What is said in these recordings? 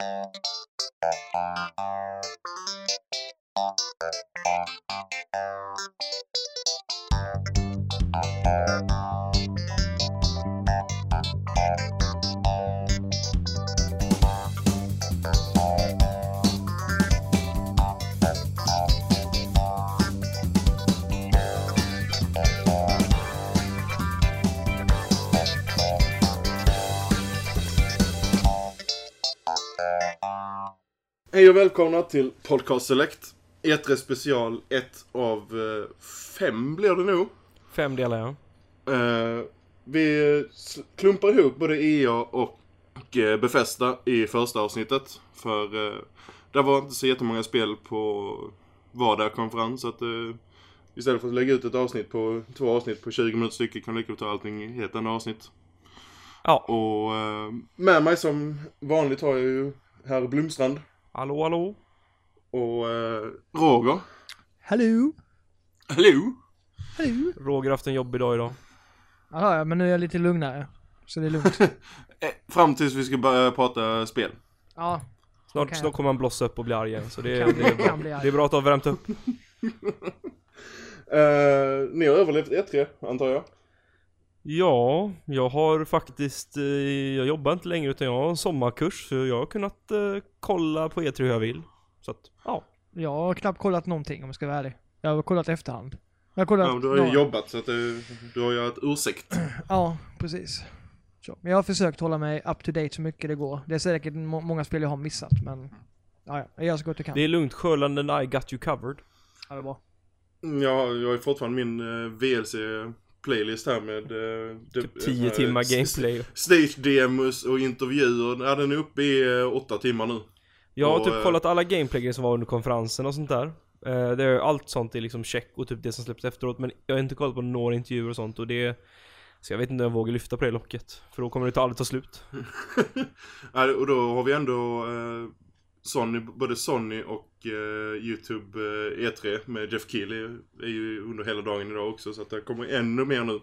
Thank you. Hej och välkomna till Podcast Select. E3 special 1 av eh, fem blir det nog. Fem delar ja. Eh, vi klumpar ihop både EA och eh, Befästa i första avsnittet. För eh, det var inte så jättemånga spel på vardera konferens. Så att, eh, istället för att lägga ut ett avsnitt på två avsnitt på 20 minuter stycken kan vi lika ta allting i ett enda avsnitt. Ja. Och eh, med mig som vanligt har jag ju herr Blomstrand Hallå hallå. och eh, Roger. Hallå? Hallå! Hallå? Roger har haft en jobbig dag idag. Ja, ja, men nu är jag lite lugnare. Så det är lugnt. Eh, Fram tills vi ska börja prata spel. Ja, Snart, snart kommer han blossa upp och bli arg igen. Så det, Kan- det, är, bra. det är bra att har värmt upp. Eh, ni har överlevt E3, antar jag? Ja, jag har faktiskt, eh, jag jobbar inte längre utan jag har en sommarkurs. Så jag har kunnat eh, kolla på E3 hur jag vill. Så att, ja. jag har knappt kollat någonting om jag ska vara ärlig. Jag har kollat i efterhand. Jag har kollat... Ja, men du har ju några- jobbat så att du, du har ju ett ursäkt. Ja, precis. Så. Men jag har försökt hålla mig up to date så mycket det går. Det är säkert må- många spel jag har missat, men... Ja, ja. Jag gör så gott jag kan. Det är lugnt, Sjölanden I got you covered. Ja, det är bra. Mm, Jag, jag har ju fortfarande min uh, VLC-playlist här med... Uh, Typ 10 timmar gameplay. Stage-demos och intervjuer. Ja, den är uppe i uh, åtta timmar nu. Jag har Och, typ eh, kollat alla gameplay som var under konferensen och sånt där. Eh, det är allt sånt är liksom check och typ det som släpps efteråt. Men jag har inte kollat på några intervjuer och sånt och det... Så jag vet inte om jag vågar lyfta på det locket. För då kommer det aldrig ta slut. ja, och då har vi ändå uh, Sony, både Sony och eh, YouTube eh, E3 med Jeff Keely är ju under hela dagen idag också. Så att det kommer ännu mer nu.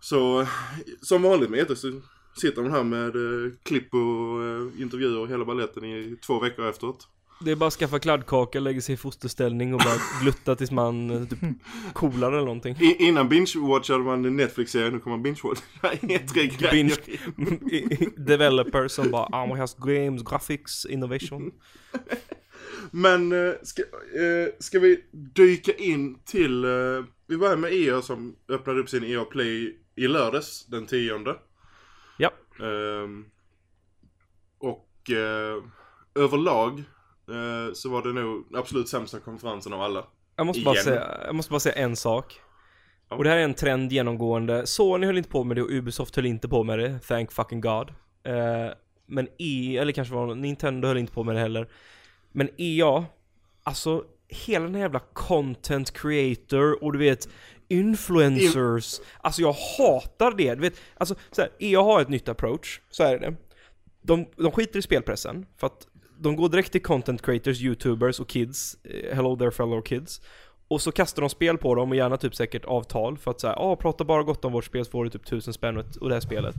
Så eh, som vanligt med E3 så sitter man här med eh, klipp och eh, intervjuer och hela balletten i två veckor efteråt. Det är bara att skaffa kladdkaka, lägga sig i fosterställning och bara glutta tills man eh, typ coolar eller någonting. I, innan binge-watchade man Netflix-serien, nu kommer man binge-watcha E3-grejer. Binge- Developer som bara ah, we has games, graphics, innovation. Men eh, ska, eh, ska vi dyka in till, vi börjar med EA som öppnade upp sin EA Play i lördags, den tionde. Ja. Ehm, och eh, överlag så var det nog absolut sämsta konferensen av alla. Jag måste, bara säga, jag måste bara säga en sak. Ja. Och det här är en trend genomgående. Sony höll inte på med det och Ubisoft höll inte på med det. Thank fucking God. Eh, men E, eller kanske var Nintendo höll inte på med det heller. Men EA, alltså hela den här jävla content creator och du vet influencers. Alltså jag hatar det. Du vet, alltså så här, EA har ett nytt approach, så är det. De, de skiter i spelpressen för att de går direkt till content creators, youtubers och kids, eh, hello there fellow kids. Och så kastar de spel på dem och gärna typ säkert avtal för att säga ah, ja prata bara gott om vårt spel så får du typ tusen spänn och det här spelet.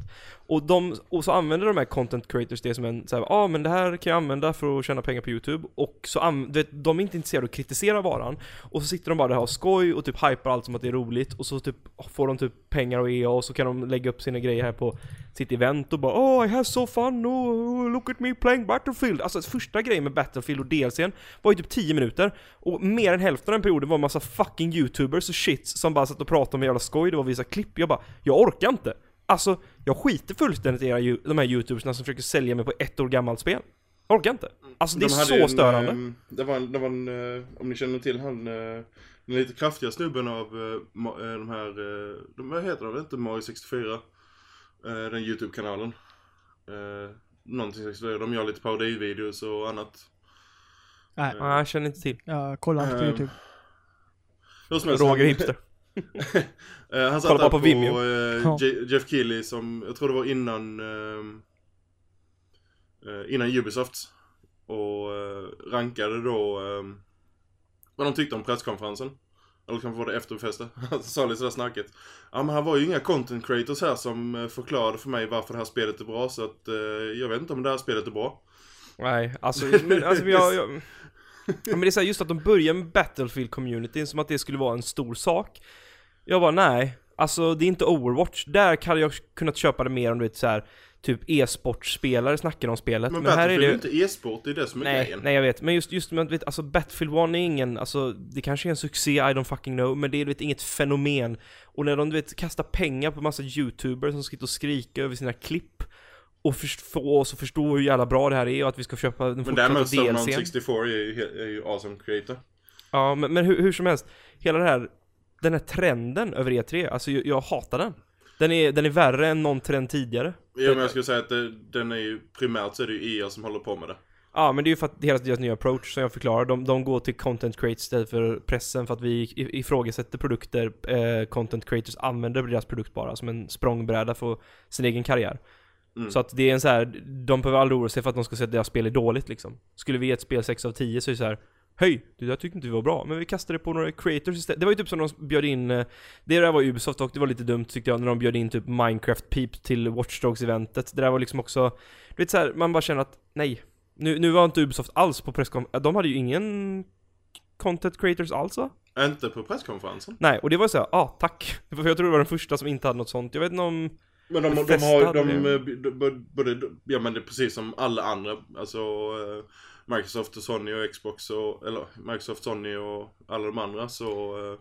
Och, de, och så använder de här content creators det som en såhär, ja ah, men det här kan jag använda för att tjäna pengar på YouTube. Och så an, du vet, de är inte intresserade av att kritisera varan. Och så sitter de bara där och har skoj och typ hypar allt som att det är roligt. Och så typ ah, får de typ pengar och EA och så kan de lägga upp sina grejer här på sitt event och bara Oh I have so fun, oh, look at me playing Battlefield. Alltså första grejen med Battlefield och DLCn var ju typ 10 minuter. Och mer än hälften av den perioden var en massa fucking youtubers och shits som bara satt och pratade om jävla skoj, det var vissa klipp. Jag bara, jag orkar inte. Alltså, jag skiter fullständigt i era, de här youtubersna som försöker sälja mig på ett år gammalt spel. Jag orkar inte. Alltså det är De hade så en, störande. eh, det var en, det var en eh, om ni känner till han, eh, den lite kraftiga snubben av de här, de, vad heter de, inte Mario 64? Eh, den YouTube-kanalen. Eh, någonting 64, de gör lite parodivideos och annat. Nej, Nej, jag känner inte till. jag kollar inte på Eh, YouTube. Roger han- hipster. Eh, han satt Kolla där på på, Vimeo. eh, Ja. Je- Jeff Keely som, jag tror det var innan ehm, eh, Innan Ubisoft Och eh, rankade då ehm, Vad de tyckte om presskonferensen eller kanske var det efterfesten, han sa lite sådär snacket. Ja men han var ju inga content creators här som eh, förklarade för mig varför det här spelet är bra så att eh, jag vet inte om det här spelet är bra. Nej, alltså, men, alltså jag, jag, ja, men det är så här, just att de börjar med Battlefield-communityn som att det skulle vara en stor sak. Jag bara nej, alltså det är inte Overwatch. Där hade jag kunnat köpa det mer om du vet så här, typ e-sportspelare snackar om spelet. Men, Men, här är det ju inte e-sport, det är det som är Nej, grejen. nej jag vet, men just, just med, vet, alltså Battlefield 1 är ingen, alltså det kanske är en succé, I don't fucking know, men det är vet inget fenomen. Och när de du vet kastar pengar på massa youtubers som sitter och skriker över sina klipp och få oss att förstå hur jävla bra det här är och att vi ska köpa den Men fortsatta däremot Stormont DLCn. 64 är ju, är ju awesome creator. Ja, men, men hur, hur som helst, hela det här, den här trenden över E3, alltså jag, jag hatar den. Den är, den är värre än någon trend tidigare. Ja men jag skulle säga att det, den är ju, primärt så är det ju EA som håller på med det. Ja, men det är ju för att hela deras nya approach som jag förklarar, de, de går till content creators istället för pressen för att vi ifrågasätter produkter eh, content creators använder deras produkt bara som en språngbräda för sin egen karriär. Mm. Så att det är en så här, de behöver aldrig oroa sig för att de ska säga att deras spel är dåligt liksom. Skulle vi ge ett spel 6 av 10 så är det så här. Höj! Det där tyckte inte vi var bra, men vi kastade på några creators istället. Det var ju typ som de bjöd in, eh, det där var Ubisoft och det var lite dumt tyckte jag när de bjöd in typ Minecraft Peep till Watch Dogs-eventet. Det där var liksom också, du vet så här, man bara känner att nej. Nu, nu var inte Ubisoft alls på presskonf... De hade ju ingen content creators alls va? Inte på presskonferensen. Nej, och det var så här, ah tack. För jag tror det var den första som inte hade något sånt. Jag vet inte om... Men de, de, de har de, det. eh, både, ja men det är precis som alla andra, alltså eh, Microsoft och Sony och Xbox och, eller Microsoft, Sony och alla de andra så eh,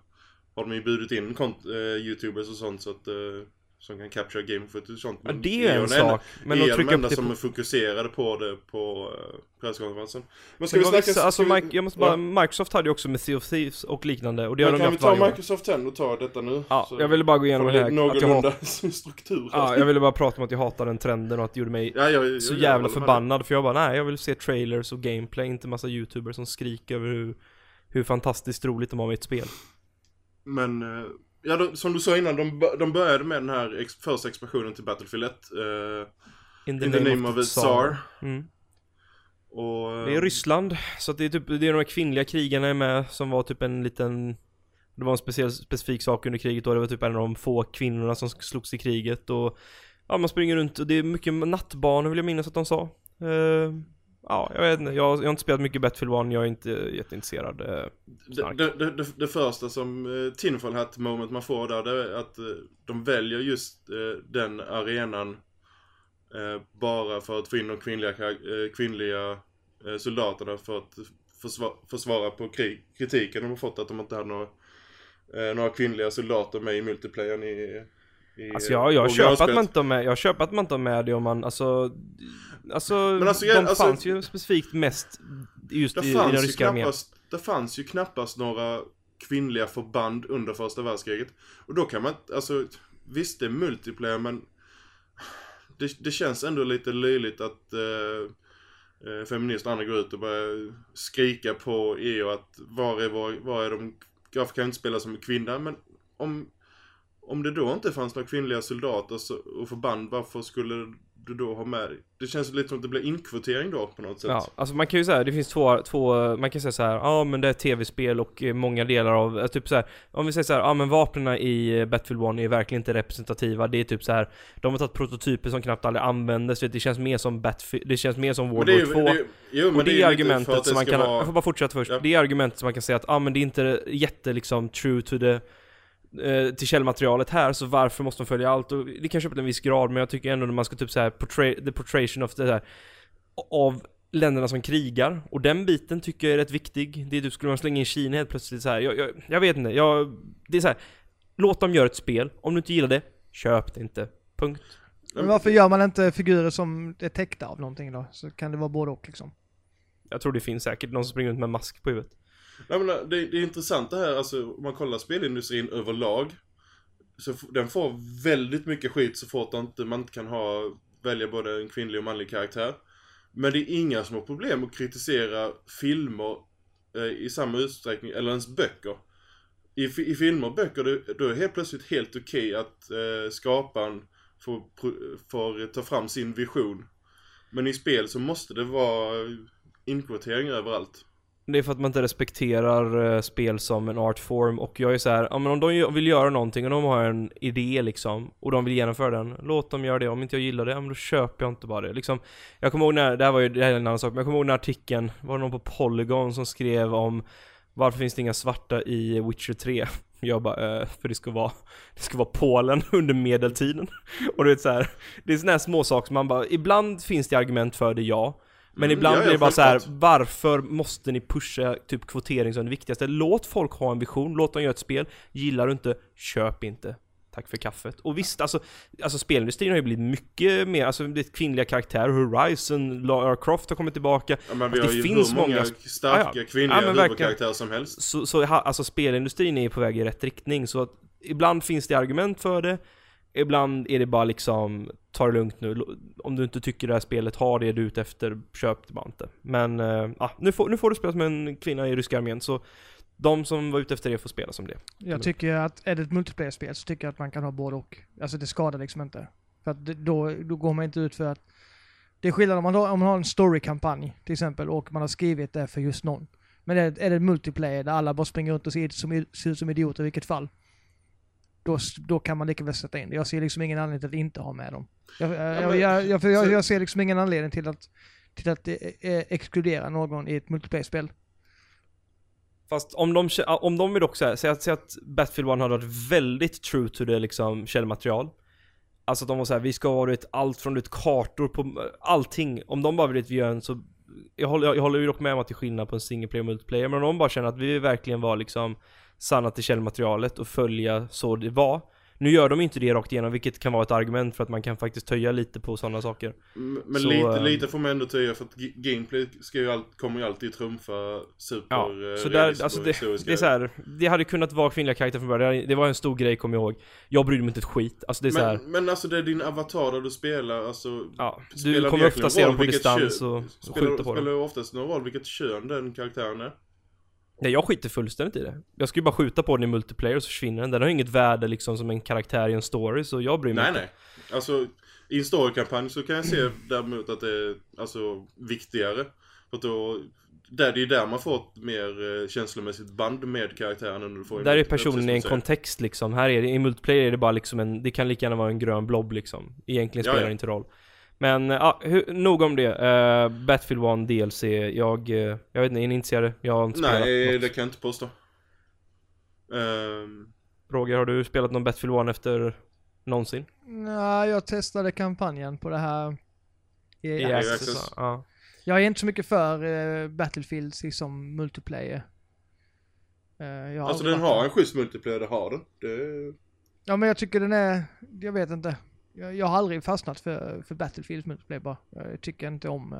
har de ju bjudit in kont- eh, Youtubers och sånt så att eh, som kan capture game footage och sånt. Ja, det är EA en enda- sak. Men att är de trycka upp det som på... är fokuserade på det på eh, presskonferensen. Men ska Men vi snacka... vissa, alltså vi- jag måste bara, Ja. Microsoft hade ju också med Sea of Thieves och liknande och det har Men de kan ju vi ta. Microsoft sen och ta detta nu? Ja, Så jag ville bara gå igenom det här. Någorlunda hat... struktur. Ja, jag ville bara prata om att jag hatar den trenden och att det gjorde mig Ja, jag, jag, så jävla förbannad för jag bara nej, jag vill se trailers och gameplay, inte massa youtubers som skriker över hur, hur fantastiskt roligt de har med ett spel. Men, eh, ja då, som du sa innan, de, de började med den här ex, första expansionen till Battlefield 1. Eh, In the, In the name of a Tsar. Mm. och... eh, Det är Ryssland, så det är typ, det är de här kvinnliga krigarna är med som var typ en liten Det var en speciell, specifik sak under kriget då, det var typ en av de få kvinnorna som slogs i kriget och Ja man springer runt och det är mycket nattbanor vill jag minnas att de sa Eh, Ja, jag vet inte, jag, jag har inte spelat mycket Battlefield 1, jag är inte jätteintresserad eh, Det, det, det, det, första som eh, Tinfoil Hat moment man får där, det är att eh, de väljer just eh, den arenan eh, bara för att få in de kvinnliga, eh, kvinnliga eh, soldaterna för att försvara, försvara på krig, kritiken de har fått att de inte hade några, några kvinnliga soldater med i multiplayern i, Alltså jag, jag köper att man inte med, jag köper att man inte med det om man, alltså Alltså, Men alltså, de alltså- fanns ju specifikt mest just i, i den ryska armén det fanns ju knappast några kvinnliga förband under första världskriget. Och då kan man alltså visst det är multiplayer men det, det känns ändå lite löjligt att eh, eh, feminister andra går ut och börjar skrika på EU att var är, var, var är de, varför kan jag inte spela som kvinna? Men om, om det då inte fanns några kvinnliga soldater och förband, varför skulle du då ha med Det känns lite som att det blir inkvotering då på något sätt. Ja, alltså man kan ju säga, det finns två, två, man kan säga så här, ja men det är tv-spel och eh, många delar av, eh, typ så här, om vi säger så här, ja men vapnen i eh, Battlefield 1 är verkligen inte representativa, det är typ så här, de har tagit prototyper som knappt aldrig användes, vet, det känns mer som Battlefield, det känns mer som World War ju, 2. det är, jo, men och det är argumentet som man kan, vara- jag får bara fortsätta först. Ja. Det är argumentet som man kan säga att, ja ah, men det är inte jätte liksom true to the till källmaterialet här, så varför måste de följa allt? Och det kan köpa till en viss grad, men jag tycker ändå när man ska typ såhär, portray, the portrayal of det här av länderna som krigar, och den biten tycker jag är rätt viktig. Det är typ, skulle man slänga in Kina helt plötsligt så här. Jag, jag, jag vet inte, jag, det är så här. Låt dem göra ett spel, om du inte gillar det, köp det inte. Punkt. Men varför gör man inte figurer som är täckta av någonting då? Så kan det vara både och liksom. Jag tror det finns säkert någon som springer runt med mask på huvudet. Nej, men eh, det, det är intressant det här, alltså om man kollar spelindustrin överlag. Så den får väldigt mycket skit så fort inte, man inte kan ha, välja både en kvinnlig och manlig karaktär. Men det är inga som har problem att kritisera filmer eh, i samma utsträckning, eller ens böcker. I, i filmer och böcker, det, då är det helt plötsligt helt okej att eh, skaparen får, får ta fram sin vision. Men i spel så måste det vara eh, inkvotering överallt. Det är för att man inte respekterar eh, spel som en artform och jag är så här, ja men om de vill göra någonting och de har en idé liksom och de vill genomföra den, låt dem göra det. Om inte jag gillar det, ja men då köper jag inte bara det. Liksom, jag kommer ihåg när, det här var ju det här är en annan sak, men jag kommer ihåg när artikeln, var det någon på Polygon som skrev om varför finns det inga svarta i Witcher 3? Jag bara, eh, för det ska vara, det ska vara Polen under medeltiden. Och du vet så här, det är såna här små saker som man bara, ibland finns det argument för det, ja. Men Mm, ibland ja, blir det bara så här, varför måste ni pusha typ kvotering som det viktigaste? Låt folk ha en vision, låt dem göra ett spel. Gillar du inte, köp inte. Tack för kaffet. Och visst, alltså, alltså spelindustrin har ju blivit mycket mer, alltså det är kvinnliga karaktärer, Horizon, Lara Croft har kommit tillbaka. Ja, men vi Att har det ju finns hur många många- starka Ja, ja. kvinnliga Ja, huvudkaraktärer som helst. Så, så alltså spelindustrin är på väg i rätt riktning, så att ibland finns det argument för det, ibland är det bara liksom, ta det lugnt nu, om du inte tycker det här spelet har det du är ute efter, köp det bara inte. Men, ja, nu, får, nu får du spela som en kvinna i ryska armén, så de som var ute efter det får spela som det. Jag tycker att, är det ett multiplayer-spel så tycker jag att man kan ha både och. Alltså det skadar liksom inte. För att då, då går man inte ut för att... Det är skillnad om man har, om man har en story-kampanj till exempel och man har skrivit det för just någon. Men är, det- är det ett multiplayer där alla bara springer runt och ser, som, ser ut som idioter i vilket fall. Då, då kan man lika väl sätta in det. Jag ser liksom ingen anledning till att inte ha med dem. Jag, jag, jag, jag, jag, jag ser liksom ingen anledning till att, till att eh, eh, exkludera någon i ett multiplayer-spel. Fast om de, om de vill också säga att, säga att Battlefield 1 hade varit väldigt true to det liksom källmaterial. Alltså att de var såhär, vi ska ha vet, allt från vet, kartor på allting. Om de bara vill att vi gör en så... Jag håller, jag håller ju dock med om att det är skillnad på en single player och multiplayer. Men om de bara känner att vi vill verkligen vara liksom sanna till källmaterialet och följa så det var. Nu gör de inte det rakt igenom, vilket kan vara ett argument för att man kan faktiskt töja lite på sådana saker. Men Så, lite, ehm, lite får man ändå tyga för att gameplay ska ju all, kommer ju alltid trumfa super Ja, eh, så där, alltså det, det är så här, det hade kunnat vara kvinnliga karaktärer från början, Det- var en stor grej kommer jag ihåg. Jag brydde mig inte ett skit, alltså det är så här, men, men alltså det är din avatar där du spelar, alltså ja, spelar du kommer ofta se dem på distans kön- och spelar, skjuta på spelar dem. ju oftast någon roll vilket kön den karaktären är. Nej jag skiter fullständigt i det. Jag ska ju bara skjuta på den i multiplayer och så försvinner den. Den har inget värde liksom som en karaktär i en story, så jag bryr mig Nej inte. nej. Alltså i en storykampanj så kan jag se däremot att det är alltså viktigare. För att då, där, det är där man får ett mer eh, känslomässigt band med karaktären än du får Där är personen i en kontext liksom. Här är det, i multiplayer är det bara liksom en, det kan lika gärna vara en grön blob liksom. Egentligen Ja, spelar ja. det inte roll. Men ja, hur, nog om det. Uh, Battlefield 1 DLC, jag, eh, jag vet inte, är ni intresserade? Jag har inte spelat Nej, något. det kan jag inte påstå. Ehm, Roger, har du spelat någon Battlefield 1 efter någonsin? Nej, jag testade kampanjen på det här EA EA Access. Ja. Jag är inte så mycket för uh, Battlefield som multiplayer. Eh, jag har alltså den har en schysst multiplayer, det har den. Det, Ja men jag tycker den är, jag vet inte. Jag, jag har aldrig fastnat för, för Battlefield multiplayer bara. Jag tycker inte om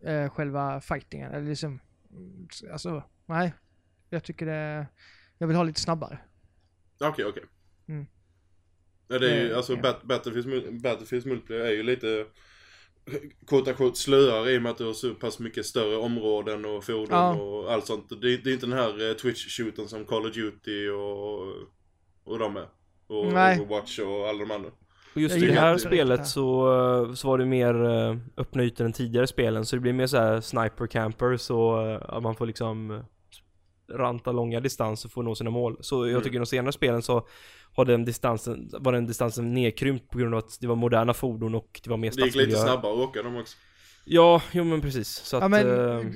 eh, eh, själva fightingen. Eller liksom, mm, alltså, nej. Jag tycker det, jag vill ha lite snabbare. Okej, okej. Mm. Ja, det är ju, alltså ja. Bat- Battlefields, Battlefields multiplayer är ju lite kort och kort slöare i och med att du har så pass mycket större områden och fordon Ja. och allt sånt. Det, är- det är inte den här eh, Twitch-shooten som Call of Duty och, och de är. Och Nej. Overwatch och alla de andra. Och just i det här spelet det så, eh, så var det mer uh, öppna ytor än tidigare spelen, så det blir mer så här sniper campers och eh, att man får liksom eh, ranta långa distanser för att nå sina mål. Så jag Mm. tycker de senare spelen så har den distansen, var den distansen nedkrympt på grund av att det var moderna fordon och det var mer Det gick lite stadsmiljö. snabbare att åka dem också. Ja, jo men precis. Så att, ja men, eh,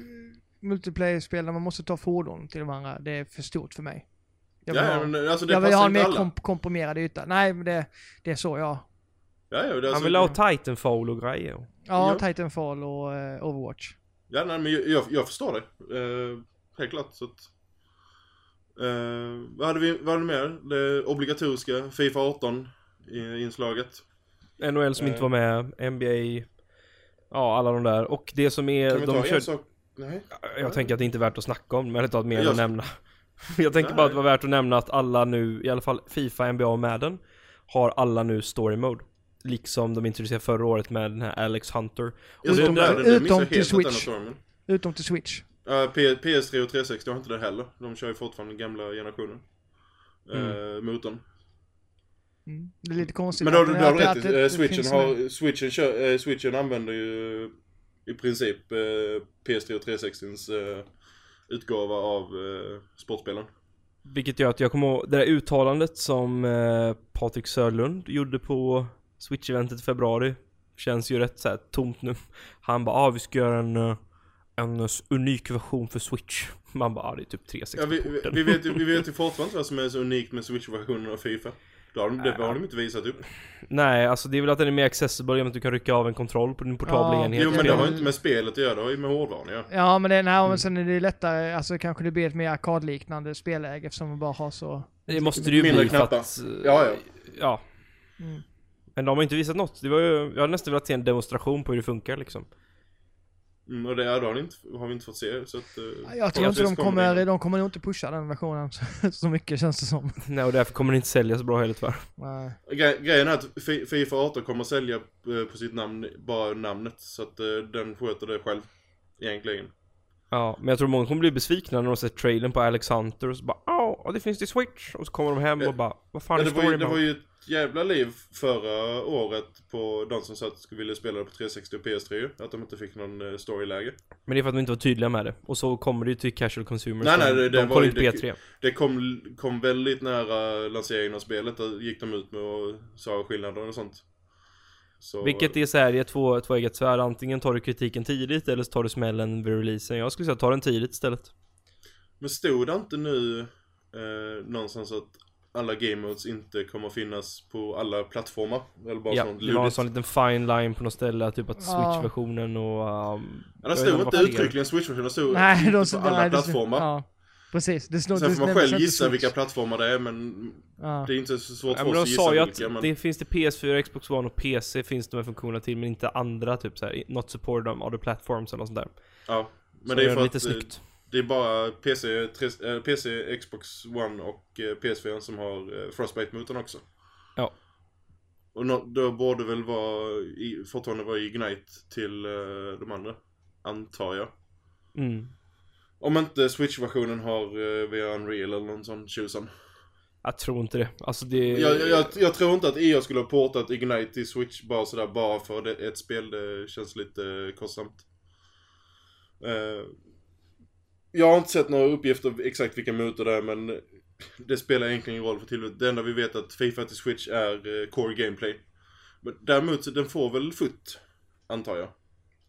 multiplayer-spel där man måste ta fordon till varandra, det är för stort för mig. Jag vill, Ja, ha, ja, men alltså det jag vill ha en mer komp- komprimerad yta. Nej men det, det är så jag. Ja, ja, det han vill ha Titanfall och grejer. Ja, Ja. Titanfall och eh, Overwatch. Ja, nej, men jag, jag, jag förstår det. Eh, helt klart. Så att, eh, vad hade vi vad hade vi mer? Det obligatoriska Fifa 18 i inslaget. NHL som Eh. inte var med, NBA, ja alla de där. Och det som är, Kan vi ta de en sak? Nej. Jag tänker att det inte är värt att snacka om, men det tar mer Jag- att nämna. Jag tänker Nej. bara att det var värt att nämna att alla nu, i alla fall Fifa, NBA och Madden, har alla nu story mode. Liksom de introducerade förra året med den här Alex Hunter. Det utom, där- där, det utom till Switch. Utom till Switch. Uh, P- PS3 och 360 har inte det heller. De kör ju fortfarande den gamla generationen. Uh, motorn. Mm. Det är lite konstigt. Men då, att- då, då har du rätt det- det switchen, har, switchen, kör, eh, switchen använder ju i princip eh, PS3 och 360s eh, utgåva av eh, sportspelen. Vilket gör att jag kommer ihåg det där uttalandet som eh, Patrik Sörlund gjorde på Switch-eventet i februari. Känns ju rätt så här tomt nu. Han bara ah, vi ska göra en, eh, en s- unik version för Switch. Man bara ah, det är typ 360 Ja, vi, vi, vet ju, vi vet ju fortfarande inte vad som är så unikt med Switch-versionen av Fifa. Det har, de, det har de inte visat upp. Nej, alltså det är väl att den är mer accessible genom att du kan rycka av en kontroll på din portabla Ja, enhet. Jo men det har inte med spelet att göra, det har ju med hårdvaran ja. Ja, men, det, nej, Mm. men sen är det lättare, alltså kanske det blir ett mer arkadliknande spelläge eftersom man bara har så... Det måste det ju bli för knappar. att... eh, Ja, ja. Ja. Mm. Men de har inte visat något. Det var ju, jag hade nästan velat se en demonstration på hur det funkar liksom. Mm, och det, har, ni inte, har vi inte fått se så att... eh, Jag tror inte de kommer, det. de kommer nog inte pusha den versionen så, så mycket känns det som. Nej, och därför kommer det inte sälja så bra heller tyvärr. Nej. Gre grejen är att Fi- Fifa 18 kommer sälja eh, på sitt namn, bara namnet. Så att eh, den sköter det själv. Egentligen. Ja, men jag tror många kommer bli besvikna när de sett trailern på Alex Hunter och så bara Åh, det finns till Switch! Och så kommer de hem och bara Vad fan Ja, är det, ju, storyn det var mode?" ju ett jävla liv förra året på de som sa att de skulle vilja spela det på 360 och PS3 ju. Att de inte fick någon eh, storyläge. Men det är för att de inte var tydliga med det. Och så kommer det ju till casual consumers. Nej, nej, det- de var inte det- E3. Det kom, kom väldigt nära lanseringen av spelet. Där gick de ut med och sa skillnader och sånt. Så, Vilket är såhär, det är två, två eget svärd. Antingen tar du kritiken tidigt eller så tar du smällen vid releasen. Jag skulle säga ta den tidigt istället. Men stod det inte nu eh, någonstans att alla game modes inte kommer finnas på alla plattformar? Eller bara ja, sånt det var en sån liten fine line på något ställe, typ att. Switch-versionen och... Um, Ja, jag det stod inte det uttryckligen Switch-versionen, det stod Nej, de på alla nej, det- plattformar. Ja, precis. Det står, Sen det får man själv inte gissa Switch. vilka plattformar det är men Ja. det är inte så svårt Ja, för men oss de att gissa sa ju vilka. att Men, det finns till PS4, Xbox One och PC finns de här funktionerna till men inte andra typ såhär, not supported on other platforms eller något sånt där. ja. men Så det är för lite att eh, snyggt. Det är bara PC, eh, PC, Xbox One och eh, PS4 som har eh, Frostbite-motorn också. Ja. Och då borde väl vara, i, fortfarande vara Ignite till de andra. Antar jag. Mm. Om inte Switch-versionen har via Unreal eller någon sån tjosan. Jag tror inte det. Alltså det... Jag, jag, jag tror inte att EA skulle ha portat Ignite till Switch bara sådär bara för det, ett spel. Det känns lite kostsamt. Jag har inte sett några uppgifter exakt vilka motor det är men det spelar egentligen ingen roll för tillfället. Det enda vi vet är att Fifa till Switch är eh, core gameplay. Men däremot så den får väl futt, antar jag.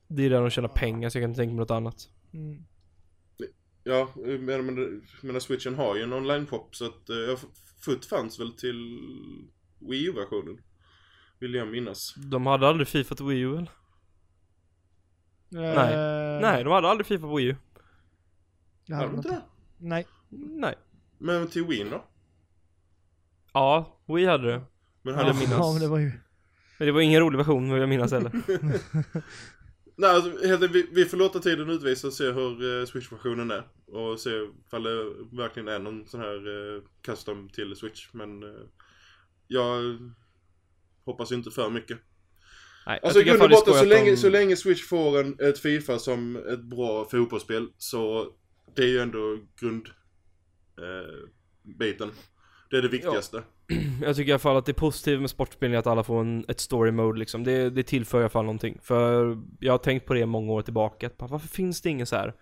Det är där de tjänar pengar så jag kan inte tänka mig något annat. Mm. Ja, men, men, men switchen har ju en online-shop så att eh, futt fanns väl till Wii U-versionen. Vill jag minnas. De hade aldrig Fifa till Wii U eller? Nej. Eh, Nej, de hade aldrig Fifa på Wii U. Hade de inte det? Nej. Nej. Men till Wii då? Ja, Wii hade det. Men Ja, hade jag minnas. Ja, men det var ju... Men det var ingen rolig version vill jag minnas heller. Nej, alltså, helt, vi, vi får låta tiden utvisa och se hur eh, Switch-versionen är. Och se ifall det verkligen är någon sån här eh, custom till Switch. Men eh, jag hoppas inte för mycket. Nej, jag Alltså i grund och botten, så de- så länge Switch får en, ett Fifa som ett bra fotbollsspel så det är ju ändå grund eh. Det är det viktigaste. Jag tycker i alla fall att det är positivt med sportspel är att alla får en, ett story mode liksom. Det, det tillför i alla fall någonting. För jag har tänkt på det många år tillbaka. Att bara, varför finns det ingen så här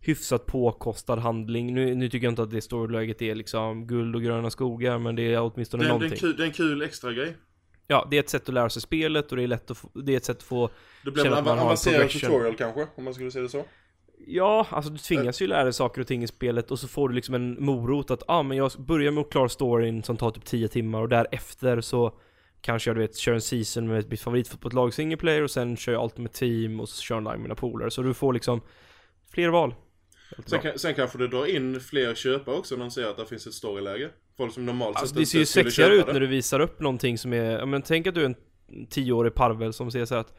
hyfsat påkostad handling? Nu, nu tycker jag inte att det storyläget är liksom guld och gröna skogar, men det är åtminstone Det, är- det, är någonting. kul, det är en kul extra grej. Ja, det är ett sätt att lära sig spelet och det är lätt att få, det är ett sätt att få Det blir en avancerad tutorial kanske, om man skulle säga det så. Ja, alltså du tvingas ju lära dig saker och ting i spelet och så får du liksom en morot att ah, men jag börjar med att klara storyn som tar typ 10 timmar och därefter så kanske jag du vet kör en season med mitt favoritfotbollslag single player och sen kör jag Ultimate Team och så kör jag online med mina polare så du får liksom fler val. Sen, kan, sen kanske det drar in fler köpare också när de ser att det finns ett storyläge. Folk som normalt Alltså, sett det ser ju sexigare ut det. när du visar upp någonting som är, men tänk att du är en 10-årig parvel som säger så att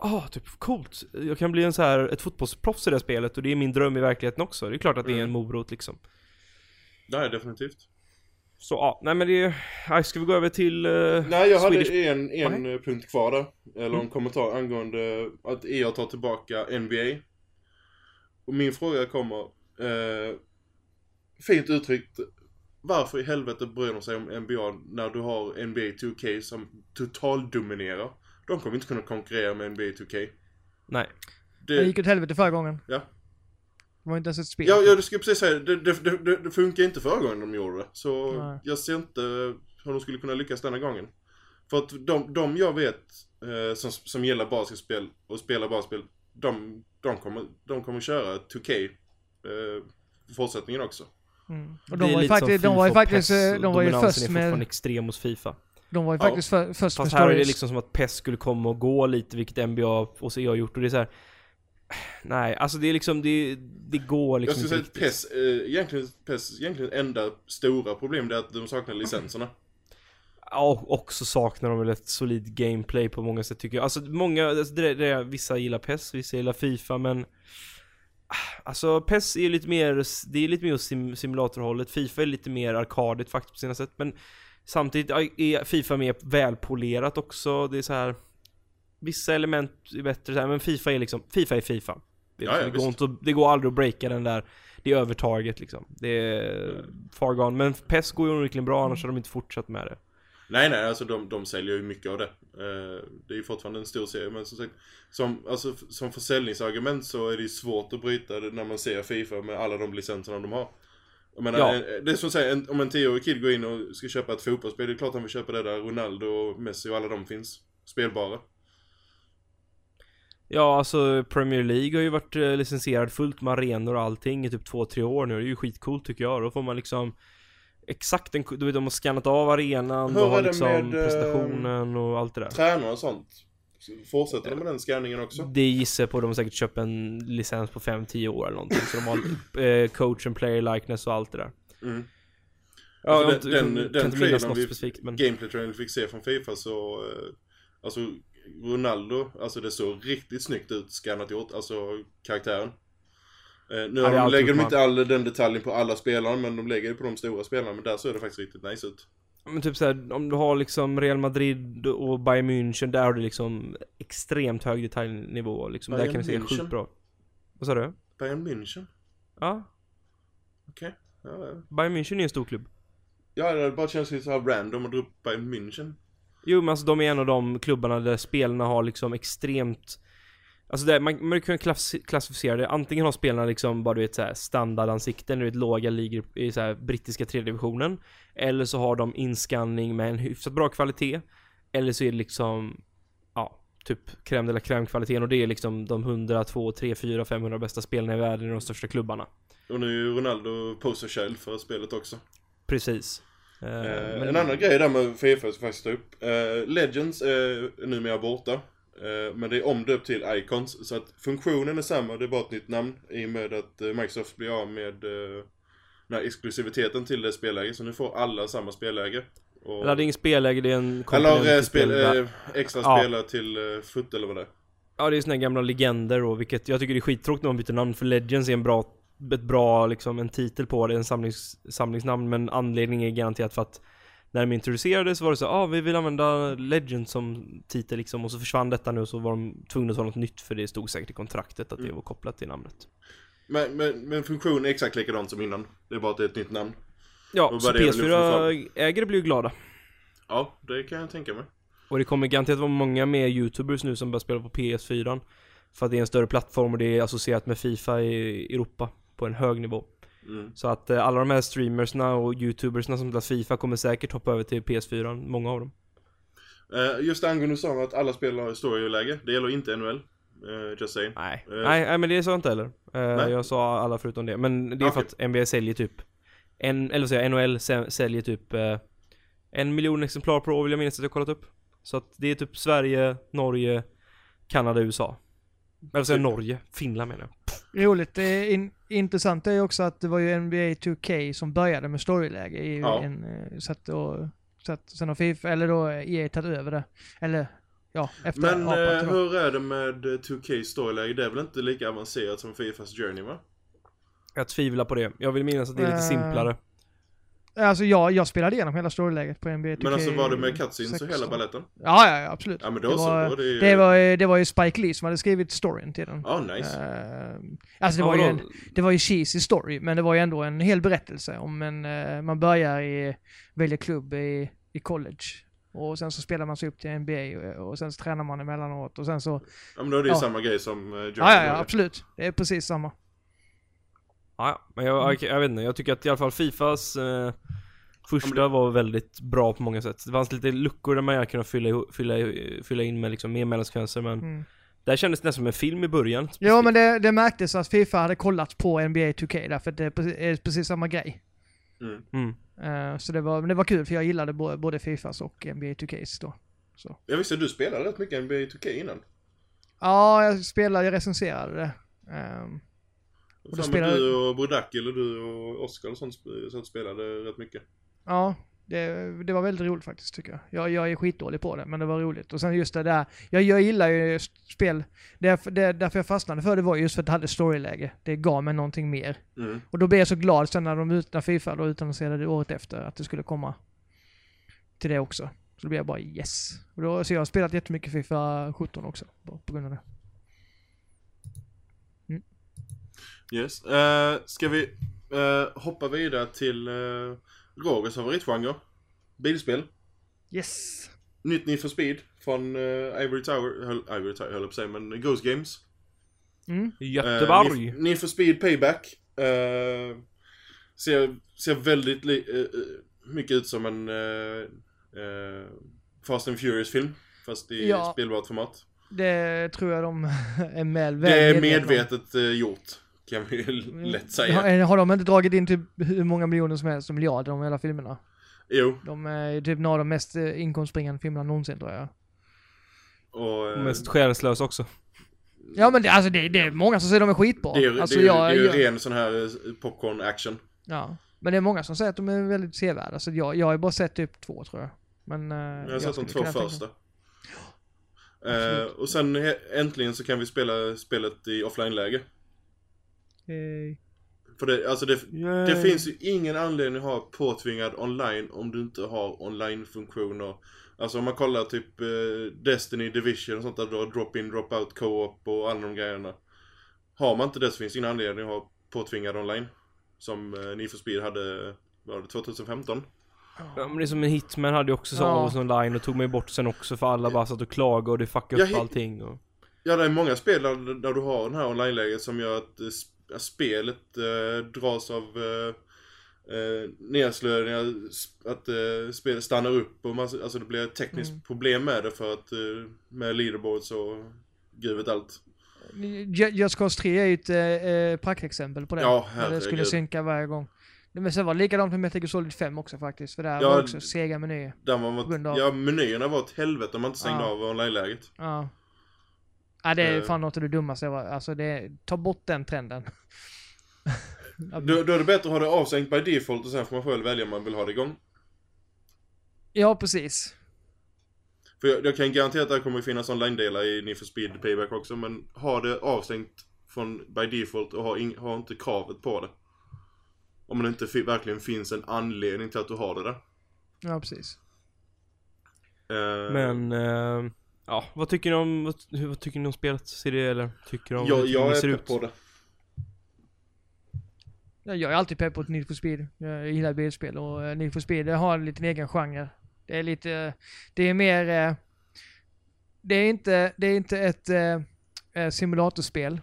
Ah, typ coolt. Jag kan bli en så här, ett fotbollsproffs i det här spelet och det är min dröm i verkligheten också. Det är klart att det är en Mm. morot liksom. Nej, definitivt. Så ja, nej men det, nej, ska vi gå över till uh, Nej, jag hade Swedish- en, en Nej. eh, punkt kvar där. Eller en Mm. kommentar angående att EA tar tillbaka NBA. Och min fråga kommer, eh, fint uttryckt, varför i helvete bryr de sig om NBA när du har NBA 2K som totaldominerar? De kommer inte kunna konkurrera med NBA 2K. Nej. Det Det, gick åt helvete förra gången. Ja. Det var inte ens ett spel. ja, ja, du skulle precis säga det, det, det, det, det funkar inte förra gången de gjorde det. Så Nej. jag ser inte hur de skulle kunna lyckas denna gången. För att de, de jag vet eh, som, som gillar basketspel och spelar basketspel, de, de, kommer, de kommer köra 2K eh, fortsättningen också. Mm. Och Det de är var ju faktiskt, de var ju faktiskt, eh, de var ju dominansen först är fortfarande med, extrem hos FIFA. De var ju Ja. faktiskt för, först med Fast här är det stories. liksom som att PES skulle komma och gå lite, vilket NBA och CA har gjort och det är så här. Nej, alltså det är liksom, det, det går Jag liksom skulle inte säga att. PES, eh, egentligen, PES egentligen enda stora problem det är att de saknar licenserna. Ja, och också saknar de väl ett solid gameplay på många sätt tycker jag. Alltså många, alltså det, det, vissa gillar PES, vissa gillar FIFA men ah, Alltså PES är lite mer, det är lite mer sim, simulatorhållet, FIFA är lite mer arkadigt faktiskt på sina sätt men Samtidigt är Fifa mer välpolerat också, det är så här Vissa element är bättre så här, men Fifa är liksom, Fifa är Fifa det, Ja, ja, det, går inte, det går aldrig att breaka den där Det är övertaget liksom, det är far gone. Men PES går ju onekligen bra annars har de inte fortsatt med det Nej nej, alltså de, de säljer ju mycket av det. Eh, det är ju fortfarande en stor serie, men som sagt, som, alltså, som försäljningsargument så är det ju svårt att bryta det när man ser Fifa med alla de licenserna de har. Jag menar, Ja. eh, det är som att säga, en, om en tioårig kid går in och ska köpa ett fotbollsspel, det är klart han vill köpa det där Ronaldo och Messi och alla de finns. Spelbara. Ja, alltså Premier League har ju varit eh, licensierad fullt med arenor och allting i typ 2-3 år nu. Det är ju skitcoolt tycker jag. Då får man liksom exakt en, du vet de har skannat av arenan, Hur de har liksom med, eh, presentationen och allt det där. Tränare och sånt. Fortsätter de med den scanningen också? Det gissar jag på, de har säkert köpt en licens på 5-10 år eller någonting. Så de har eh, coach and player likeness och allt det där. Mm. Ja, jag Alltså, inte- den, kan den, inte minnas något vi, specifikt men... gameplay-trailern fick se från Fifa så, eh, alltså Ronaldo, alltså det såg riktigt snyggt ut skannat gjort, alltså karaktären. Eh, nu Ja, de, lägger de inte all den detaljen på alla spelare, men de lägger det på de stora spelarna, men där ser det faktiskt riktigt nice ut. Men typ såhär, om du har liksom Real Madrid och Bayern München, där har du liksom extremt hög detaljnivå liksom. där Bayern kan det se sjukt bra. Vad sa du? Bayern München? Ja, Okej. Ja, ja. Bayern München är ju en stor klubb. ja, det bara känns lite så här random att dra upp Bayern München. Jo men alltså de är en av de klubbarna där spelarna har liksom extremt Alltså det, man, man kan klass, klassificera det, antingen har spelarna liksom bara du vet såhär standardansikten, du vet låga ligor i så här brittiska tredje divisionen Eller så har de inskanning med en hyfsat bra kvalitet Eller så är det liksom Ja, typ crème de la crème kvaliteten och det är liksom de 100, 2, 3, 4, 500 bästa spelarna i världen i de största klubbarna Och nu är ju Ronaldo poster child för spelet också. Precis Eh, Eh, men- En annan grej där med Fifa ska faktiskt upp. Eh, Legends är numera borta. Eh, men det är omdöpt till Icons. Så att funktionen är samma, det är bara ett nytt namn. I och med att eh, Microsoft blir av med eh, den här exklusiviteten till det spelläge. Så nu får alla samma spelläge. Och, Eller det är ingen spelläge, det är en eller komponent i spel, spelet. eh, extra Ja. spelare till foot eller vad det är. Ja det är såna här gamla legender och vilket jag tycker det är skittråkigt när man byter namn för Legends är en bra, ett bra liksom en titel på det, en samlings, samlingsnamn men anledningen är garanterat för att när de introducerades var det så ja ah, vi vill använda Legends som titel liksom och så försvann detta nu och så var de tvungna att ta något nytt för det stod säkert i kontraktet att det Mm. var kopplat till namnet. Men, men, men funktionen är exakt likadant som innan. Det är bara att det är ett nytt namn. Ja, så vad det är väl PS4-ägare blir ju glada. Ja, det kan jag tänka mig. Och det kommer garanterat vara många mer youtubers nu som börjar spela på PS4 För att det är en större plattform och det är associerat med Fifa i Europa på en hög nivå Mm. Så att eh, alla de här streamersna och youtubersna som spelar Fifa kommer säkert hoppa över till PS4, många av dem. Eh, just angående du sa att alla spel har storyläge. Det gäller inte NHL. Uh, just saying. Nej. Eh. nej, nej men det sa jag inte heller. Eh, Nej. jag sa alla förutom det. Men det är för Okej. att NBA säljer typ, en, eller säger jag, NHL sä- säljer typ eh, en miljon exemplar per år vill jag minnas att jag kollat upp. Så att det är typ Sverige, Norge, Kanada, USA. Eller säger jag, Norge? Finland menar jag. Roligt. Det är in, intressant är ju också att det var ju NBA 2K som började med storyläge. I Ja. en, eh, så att, och, så att sen har FIFA, eller då EA tagit över det. Eller ja, efter Men apat eh, hur är det med eh, 2K storyläge? Det är väl inte lika avancerat som Fifas Journey va? Jag tvivlar på det. Jag vill minnas att det är lite Eh, simplare. Alltså jag, jag spelade igenom hela storyläget på NBA 2K. Men alltså var det med cutscenes och 16. hela balletten? Ja, ja, ja, absolut. Ja men då det, var, det ju... det, var, det var ju Spike Lee som hade skrivit storyn till den. Ja, nice. Eh, alltså det Ja, var, ju en, det var ju cheesy story, men det var ju ändå en hel berättelse om en, eh, man börjar i, väljer klubb i, i college. Och sen så spelar man sig upp till NBA och, och sen så tränar man emellanåt och sen så... Ja men då är det ju Ja. samma grej som uh, Ja, ja, ja, absolut. Det är precis samma. Ja, men jag, jag, jag vet inte, jag tycker att i alla fall Fifas eh, första var väldigt bra på många sätt. Det fanns lite luckor där man hade kunnat fylla, fylla, fylla in med liksom mer mellansekvenser men Mm. där kändes det nästan som en film i början. Ja, men det, det märktes att Fifa hade kollat på NBA 2K därför att det är precis, är precis samma grej. Mm. Mm. Eh, så det var, men det var kul för jag gillade både, både Fifas och NBA 2Ks då. Jag visste du spelade rätt mycket NBA 2K innan. Ja, jag spelade, jag recenserade det. Ehm, Fan, spelade- Du och Brodak eller du och Oskar och sånt spelade rätt mycket. ja, det, det var väldigt roligt faktiskt tycker jag. jag. Jag är skitdålig på det, men det var roligt. Och sen just det där, jag, jag gillar ju spel, det, det, därför jag fastnade för det var just för att det hade storyläge. Det gav mig någonting mer. Mm. Och då blev jag så glad sen när de ut- när Fifa då utannonserade det året efter att det skulle komma till det också. Så då blev jag bara yes. Och då, så jag har spelat jättemycket Fifa 17 också, på, på grund av det. Yes. Uh, ska vi eh, hoppa vidare till uh, Rogers favoritgenre? Bilspel. Yes! Nytt Need for Speed från uh, Ivory Tower, höll, Ivory Tower höll jag på att säga, men Ghost Games. Mm. Göteborg! Uh, Need for Speed Payback. eh, ser, ser väldigt li, mycket ut som en Fast and Furious-film. Fast i Ja. spelbart format. Det tror jag de är med, väl Det är om. medvetet eh, gjort. Kan vi Mm. lätt säga. Har, har de inte dragit in typ hur många miljoner som helst, miljarder om hela filmerna? Jo. De är ju typ några av de mest eh, inkomstbringande filmerna någonsin tror jag. Och, eh, Och mest själslös också. Ja men det, alltså det, det är många som säger de är skitbra. det är, alltså, det är, jag, det är ju jag, ren sån här eh, popcorn-action. Ja. Men det är många som säger att de är väldigt sevärda, så jag, jag har ju bara sett typ två tror jag. Men... eh, Jag har sett de två första. Eh, och sen äntligen så kan vi spela spelet i offline-läge. Eh, För det, alltså det, det Yay. finns ju ingen anledning att ha påtvingad online om du inte har online-funktioner. Alltså om man kollar typ eh, Destiny, Division och sånt där, har drop-in, drop-out, co-op och alla de grejerna. Har man inte det så finns ingen anledning att ha påtvingad online. Som eh, Need for Speed hade, var det, 2015? Ja, men det är som en Hitman hade ju också så Ja. online och tog mig bort sen också för alla bara satt och klagade och det fuckade upp hi- allting och... Ja, det är många spel där, där du har den här online-läget som gör att eh, att spelet eh, dras av eh, eh, nedslöningar, sp- att eh, spelet stannar upp och massa, alltså det blir ett tekniskt Mm. problem med det för att eh, med leaderboards och gud vet allt. Ju- Just Cause 3 är ju ett eh, praktexempel på det. Ja, det skulle synka varje gång. Men sen var det likadant med Metal Gear Solid 5 också faktiskt, för där Ja, var också sega menyer. Där man var, av- ja, menyerna var ett helvete om man inte stängde Ja. av online-läget. Ja. Ja, det är Eh. fan något av det dummaste jag var, alltså det, ta bort den trenden. Då, då är det bättre att ha det avstängt by default och sen får man själv välja om man vill ha det igång. Ja, precis. För jag, jag kan garantera att det kommer finnas online-delar i Need for Speed Payback också, men ha det avstängt från by default och ha, ing, ha inte kravet på det. Om det inte fi, verkligen finns en anledning till att du har det där. Ja, precis. Eh, Men, eh, ja, vad tycker ni om, vad, vad tycker ni om spelet? Ser det eller tycker ni om jag, jag ser är pepp på det. Ja, jag är alltid pepp på ett Need for Speed. Jag gillar bilspel och eh, Need for Speed det har en liten egen genre. Det är lite, det är mer, eh, det är inte, det är inte ett eh, eh, simulatorspel.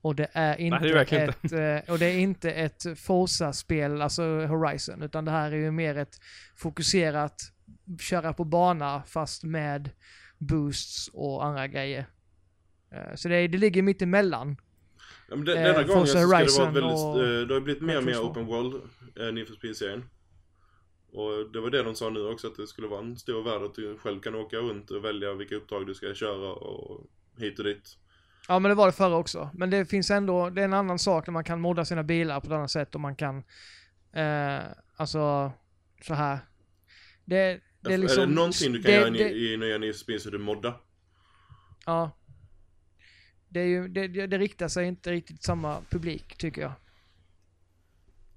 Och det är inte det är ett, eh, och det är inte ett Forza-spel, alltså Horizon, utan det här är ju mer ett fokuserat köra på bana fast med boosts och andra grejer. Eh, Så det, det ligger mitt emellan. Ja, men de, Eh, denna gången så ska det vara väldigt, och eh, det har blivit mer och mer open world, eh, Need for Speed-serien. Och det var det de sa nu också, att det skulle vara en stor värld att du själv kan åka runt och välja vilka uppdrag du ska köra och hit och dit. Ja men det var det förra också. Men det finns ändå, det är en annan sak när man kan modda sina bilar på ett annat sätt och man kan, eh, alltså, så här. Det, det är liksom... är det någonting du kan det, göra det, i, i nya Speed så är det modda. Ja. Det, är ju, det, det, riktar sig inte riktigt samma publik tycker jag.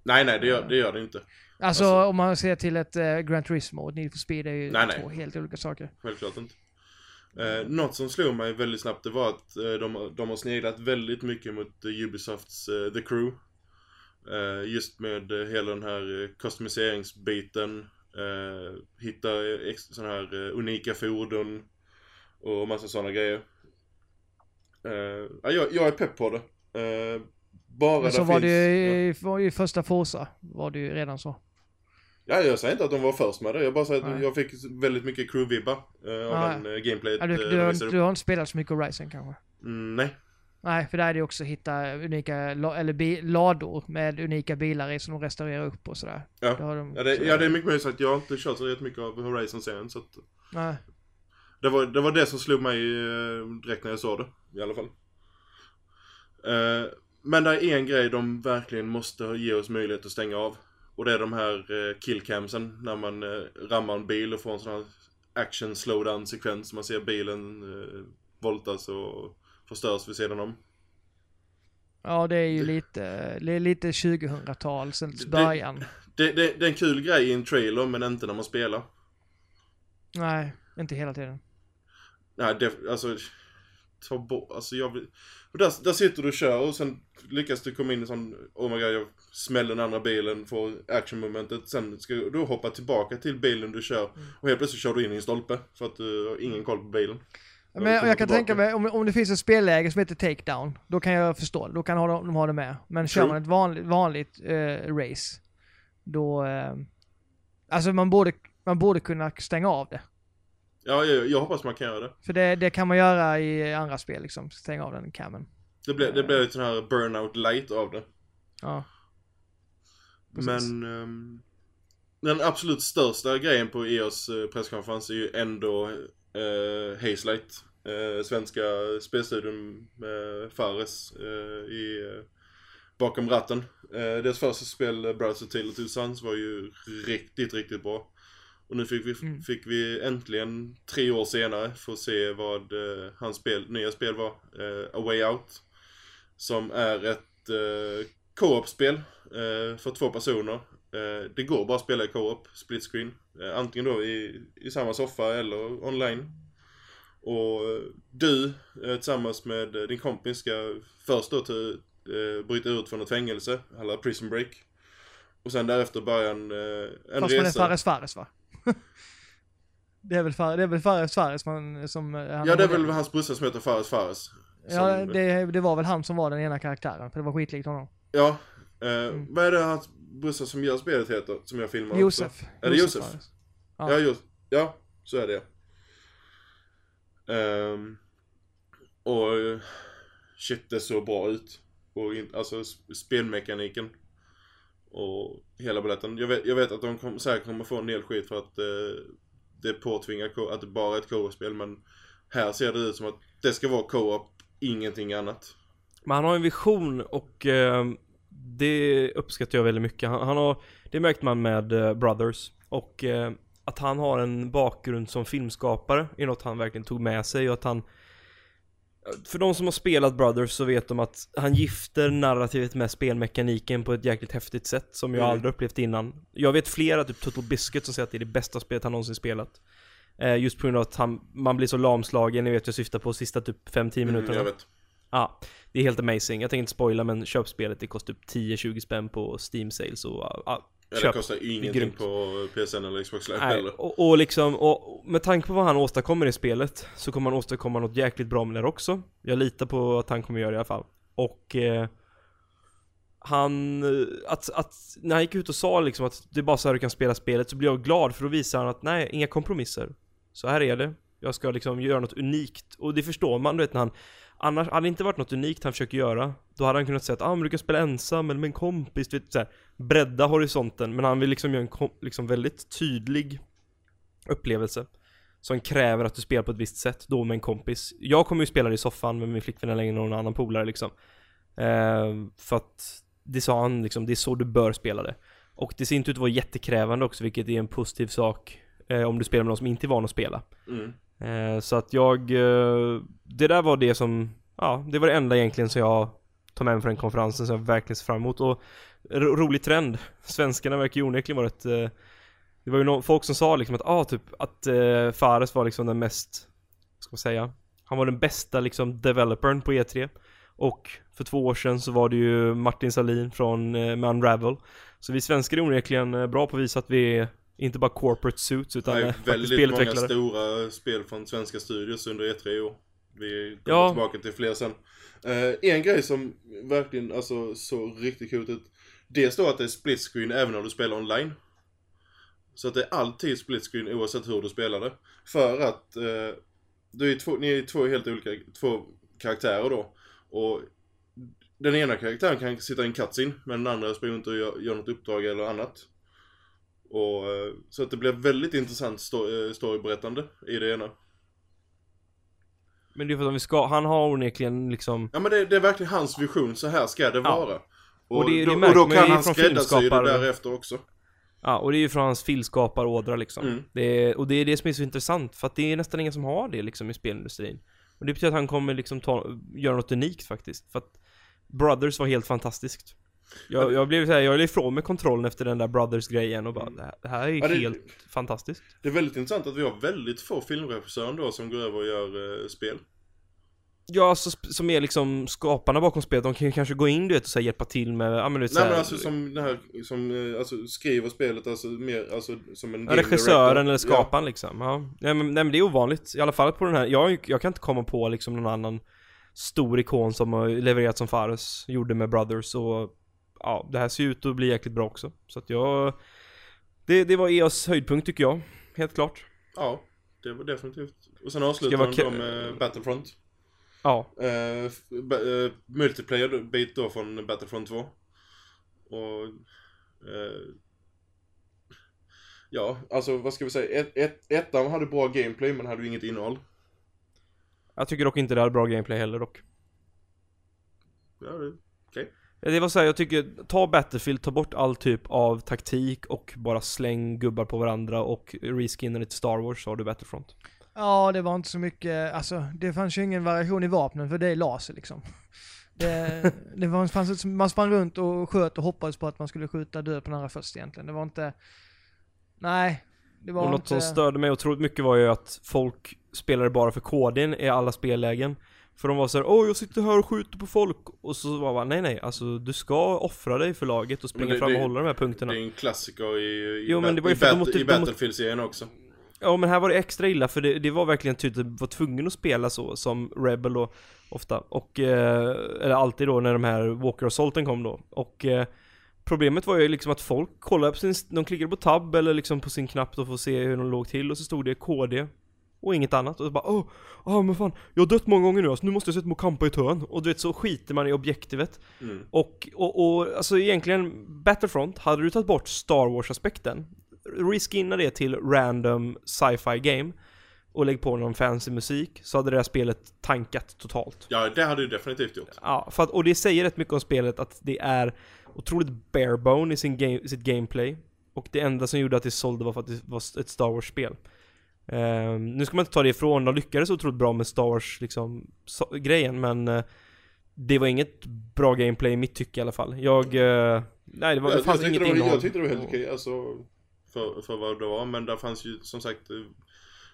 Nej, nej, det gör det, gör det inte. Alltså, Alltså- om man ser till ett uh, Grand Turismo och Need for Speed är ju Nej, nej. två helt olika saker. Självklart inte. Eh, något som slog mig väldigt snabbt det var att eh, de, de har sneglat väldigt mycket mot eh, Ubisofts eh, The Crew. Eh, just med eh, hela den här eh, customiseringsbiten. Eh, hitta sådana här eh, unika fordon och massa sådana grejer. Eh, ja, jag, jag är pepp på det. Eh, bara Men så var finns... det ju i, var ju första Forza, var det ju redan så. Ja, jag säger inte att de var först med det. Jag bara säger att Nej. jag fick väldigt mycket crew-vibbar eh, av den eh, gameplayet. Ja, du, eh, du, du har inte spelat så mycket Horizon kanske? Mm, nej. Nej, för där är det också att hitta unika eller bi, lador med unika bilar i som de restaurerar upp och sådär. Ja. De, Ja det, så- ja, det är mycket möjligt att jag inte kört så rätt mycket av Horizon-serien. Så att Nej. det, var, det var det som slog mig eh, direkt när jag såg det. I alla fall. Eh, men det är en grej de verkligen måste ge oss möjlighet att stänga av. Och det är de här eh, killcamsen. När man eh, rammar en bil och får en sån här action slowdown sekvens. Man ser bilen eh, voltas och förstörs vid sidan om. Ja, det är ju Det- lite, det är lite 2000-tal sen början. Det, det, det är en kul grej i en trailer men inte när man spelar. Nej, inte hela tiden. Nej, det, alltså... Ta bort, alltså jag vill... Och där, där sitter du och kör och sen lyckas du komma in i sån... Oh my god, jag smäller den andra bilen, får action-momentet. Sen ska du hoppa tillbaka till bilen du kör. Och helt plötsligt kör du in i en stolpe. För att du har ingen koll på bilen. Men jag kan tänka mig, om, om det finns ett spelläge som heter Takedown, då kan jag förstå. Då kan de, de ha det med. Men kör man ett vanligt, vanligt eh, race, då... Eh, alltså man borde, man borde kunna stänga av det. Ja, jag, jag hoppas man kan göra det. För det, det kan man göra i andra spel liksom, stänga av den camen. Det blir, det blir lite sån här burnout light av det. Ja. Precis. Men... ehm, den absolut största grejen på EOS eh, presskonferens är ju ändå uh, Hazelight. Uh, svenska spelstudion med Fares eh, i, eh, bakom ratten. Uh, deras första spel, uh, Brothers of Tale of Two Sons, var ju riktigt, riktigt bra. Och nu fick vi, Mm. fick vi äntligen, tre år senare, få se vad eh, hans spel, nya spel var. eh, A Way Out. Som är ett uh, co-op-spel eh, för två personer. Eh, det går bara att spela i co-op, split screen. Eh, antingen då i, i samma soffa eller online. Och eh, du eh, tillsammans med din kompis ska först då till, eh, bryta ut från ett fängelse, alla prison break. Och sen därefter börja en, eh, en Fast man är resa. Fares Fares va? det är väl, Far, det är väl Fares Fares man, som... han Ja, det är väl hans brorsa som heter Fares Fares. Ja, som- det, det var väl han som var den ena karaktären, för det var skitlikt honom. Ja. Eh, Vad är det hans brorsa som gör spelet heter? Som jag filmar också? Josef. Är det Josef? Fares. Ja, just, ja så är det. Ehm, och shit, det såg bra ut. Och in, alltså sp- spelmekaniken. Och hela baletten. Jag vet, jag vet att de kom, säkert kommer få en del skit för att eh, det påtvingar att det bara är ett co-op-spel. Men här ser det ut som att det ska vara co-op, ingenting annat. Men han har en vision och eh, det uppskattar jag väldigt mycket. Han, han har, det märkte man med eh, Brothers. Och eh, att han har en bakgrund som filmskapare är något han verkligen tog med sig och att han för de som har spelat Brothers så vet de att han gifter narrativet med spelmekaniken på ett jäkligt häftigt sätt som jag Mm. aldrig upplevt innan. Jag vet flera, typ Total Biscuit, som säger att det är det bästa spelet han någonsin spelat. Eh, just på grund av att han, man blir så lamslagen, ni vet jag syftar på sista typ 5-10 Mm, minuterna. vet. Ja, det är helt amazing. Jag tänker inte spoila men köp spelet, det kostar typ 10-20 spänn på Steam sales och ja, Ja, det kostar ju ingenting grymt. på PSN eller Xbox Live Nej, heller. och, och liksom, och med tanke på vad han åstadkommer i spelet så kommer han åstadkomma något jäkligt bra med det också. Jag litar på att han kommer göra det i alla fall. Och eh, han, eh, att, att, när han gick ut och sa liksom att det är bara så här du kan spela spelet så blir jag glad för då visar han att nej, inga kompromisser. Så här är det. Jag ska liksom göra något unikt. Och det förstår man, du vet när han Annars hade det inte varit något unikt han försöker göra Då hade han kunnat säga att ah, men du kan spela ensam eller med en kompis, du vet, så här, Bredda horisonten, men han vill liksom göra en liksom väldigt tydlig upplevelse Som kräver att du spelar på ett visst sätt, då med en kompis. Jag kommer ju spela det i soffan med min flickvän eller någon annan polare liksom. Eh, För att det sa han liksom, det är så du bör spela det. Och det ser inte ut att vara jättekrävande också, vilket är en positiv sak eh, Om du spelar med någon som inte är van att spela. Mm. Eh, så att jag, eh, det där var det som, ja, det var det enda egentligen som jag tog med mig från den konferensen som jag verkligen ser fram emot och ro rolig trend. Svenskarna verkar ju onekligen vara ett, eh, det var ju no folk som sa liksom att, ah, typ att eh, Fares var liksom den mest, vad ska man säga, han var den bästa liksom developern på E3. Och för två år sedan så var det ju Martin Salin från eh, med Unravel. Så vi svenskar är onekligen eh, bra på att visa att vi är inte bara corporate suits utan Det eh, faktiskt väldigt många spelutvecklare. stora spel från svenska studios under E3 i år. Vi kommer Ja. tillbaka till fler sen. Eh, en grej som verkligen alltså, såg riktigt coolt ut. Det står att det är split screen även om du spelar online. Så att det är alltid split screen oavsett hur du spelar det. För att eh, du är två, ni är två helt olika två karaktärer då. Och den ena karaktären kan sitta i en cutscene men den andra springer runt och gör, gör något uppdrag eller annat. Och, eh, så att det blir väldigt intressant eh, storyberättande i det ena. Men det är för att vi ska, han har onekligen liksom Ja men det, det är verkligen hans vision, så här ska det Ja. vara. Och, Och det- då, och då kan han skräddarsy det därefter också. Ja, och det är ju från hans filskaparådra liksom. Mm. Det är, och det är det som är så intressant, för att det är nästan ingen som har det liksom i spelindustrin. Och det betyder att han kommer liksom ta, göra något unikt faktiskt. För att Brothers var helt fantastiskt. Jag, jag blev såhär, jag la ifrån mig kontrollen efter den där Brothers-grejen och bara, det här, det här är Ja, det- helt fantastiskt. Det är väldigt intressant att vi har väldigt få filmregissörer då som går över och gör eh, spel. Ja, alltså, som är liksom skaparna bakom spelet, de kan ju kanske gå in du vet och så här, hjälpa till med, ja men du vet, så Nej här, men alltså som det här, som eh, alltså, skriver spelet, alltså mer, alltså som en Ja, regissören director. eller skaparen liksom. Ja. Nej, men, nej men det är ovanligt. I alla fall på den här. Jag, jag kan inte komma på liksom någon annan stor ikon som har levererat som Fares gjorde med Brothers och ja, det här ser ut att bli jäkligt bra också. Så att jag... Det, det var EAs höjdpunkt tycker jag. Helt klart. Ja, det var definitivt. Och sen vara de då med Battlefront. Ja. Uh, uh, multiplayer bit då från Battlefront 2. Och... eh, ja, alltså vad ska vi säga? Ett, ett, ettan hade bra gameplay men hade ju inget innehåll. Jag tycker dock inte det hade bra gameplay heller dock. Ja, det. Det var såhär, jag tycker, ta Battlefield, ta bort all typ av taktik och bara släng gubbar på varandra och reskinna det till Star Wars så har du Battlefront. Ja, det var inte så mycket, alltså det fanns ju ingen variation i vapnen för det är laser liksom. Det, det var, fanns ett, man sprang runt och sköt och hoppades på att man skulle skjuta död på den andra först egentligen. Det var inte, nej. Det var Och något inte, som störde mig otroligt mycket var ju att folk spelade bara för KDn i alla spellägen. För de var såhär, åh jag sitter här och skjuter på folk. Och så var man, nej nej, alltså du ska offra dig för laget och springa det- fram och det- hålla de här Det punkterna. är en klassiker i, i, Jo, men det var ju i, bat- i Battlefield-serien också. Ja men här var det extra illa för det, det var verkligen tydligt att var tvungen att spela så som Rebel då ofta och eh, eller alltid då när de här Walker Assaulten kom då och eh, Problemet var ju liksom att folk kollade på sin, de klickade på tab eller liksom på sin knapp då för att se hur de låg till och så stod det KD och inget annat och så bara åh, oh, men fan, jag har dött många gånger nu alltså, nu måste jag sätta mig och kampa i ett hörn och du vet så skiter man i objektivet Mm. och, och, och alltså egentligen Battlefront, hade du tagit bort Star Wars-aspekten Reskinna det till random sci-fi game och lägg på någon fancy musik så hade det här spelet tankat totalt. Ja, det hade du definitivt gjort. Ja, för att, och det säger rätt mycket om spelet att det är otroligt barebone i sin game, sitt gameplay. Och det enda som gjorde att det sålde var för att det var ett Star Wars-spel. Ehm, nu ska man inte ta det ifrån, de lyckades otroligt bra med Star Wars liksom, så, grejen men eh, det var inget bra gameplay i mitt tycke i alla fall. Jag, eh, nej det, var, det jag, fanns jag, inget det var, innehåll. jag tyckte det var helt okej, alltså för, för vad det var. Men där fanns ju som sagt eh,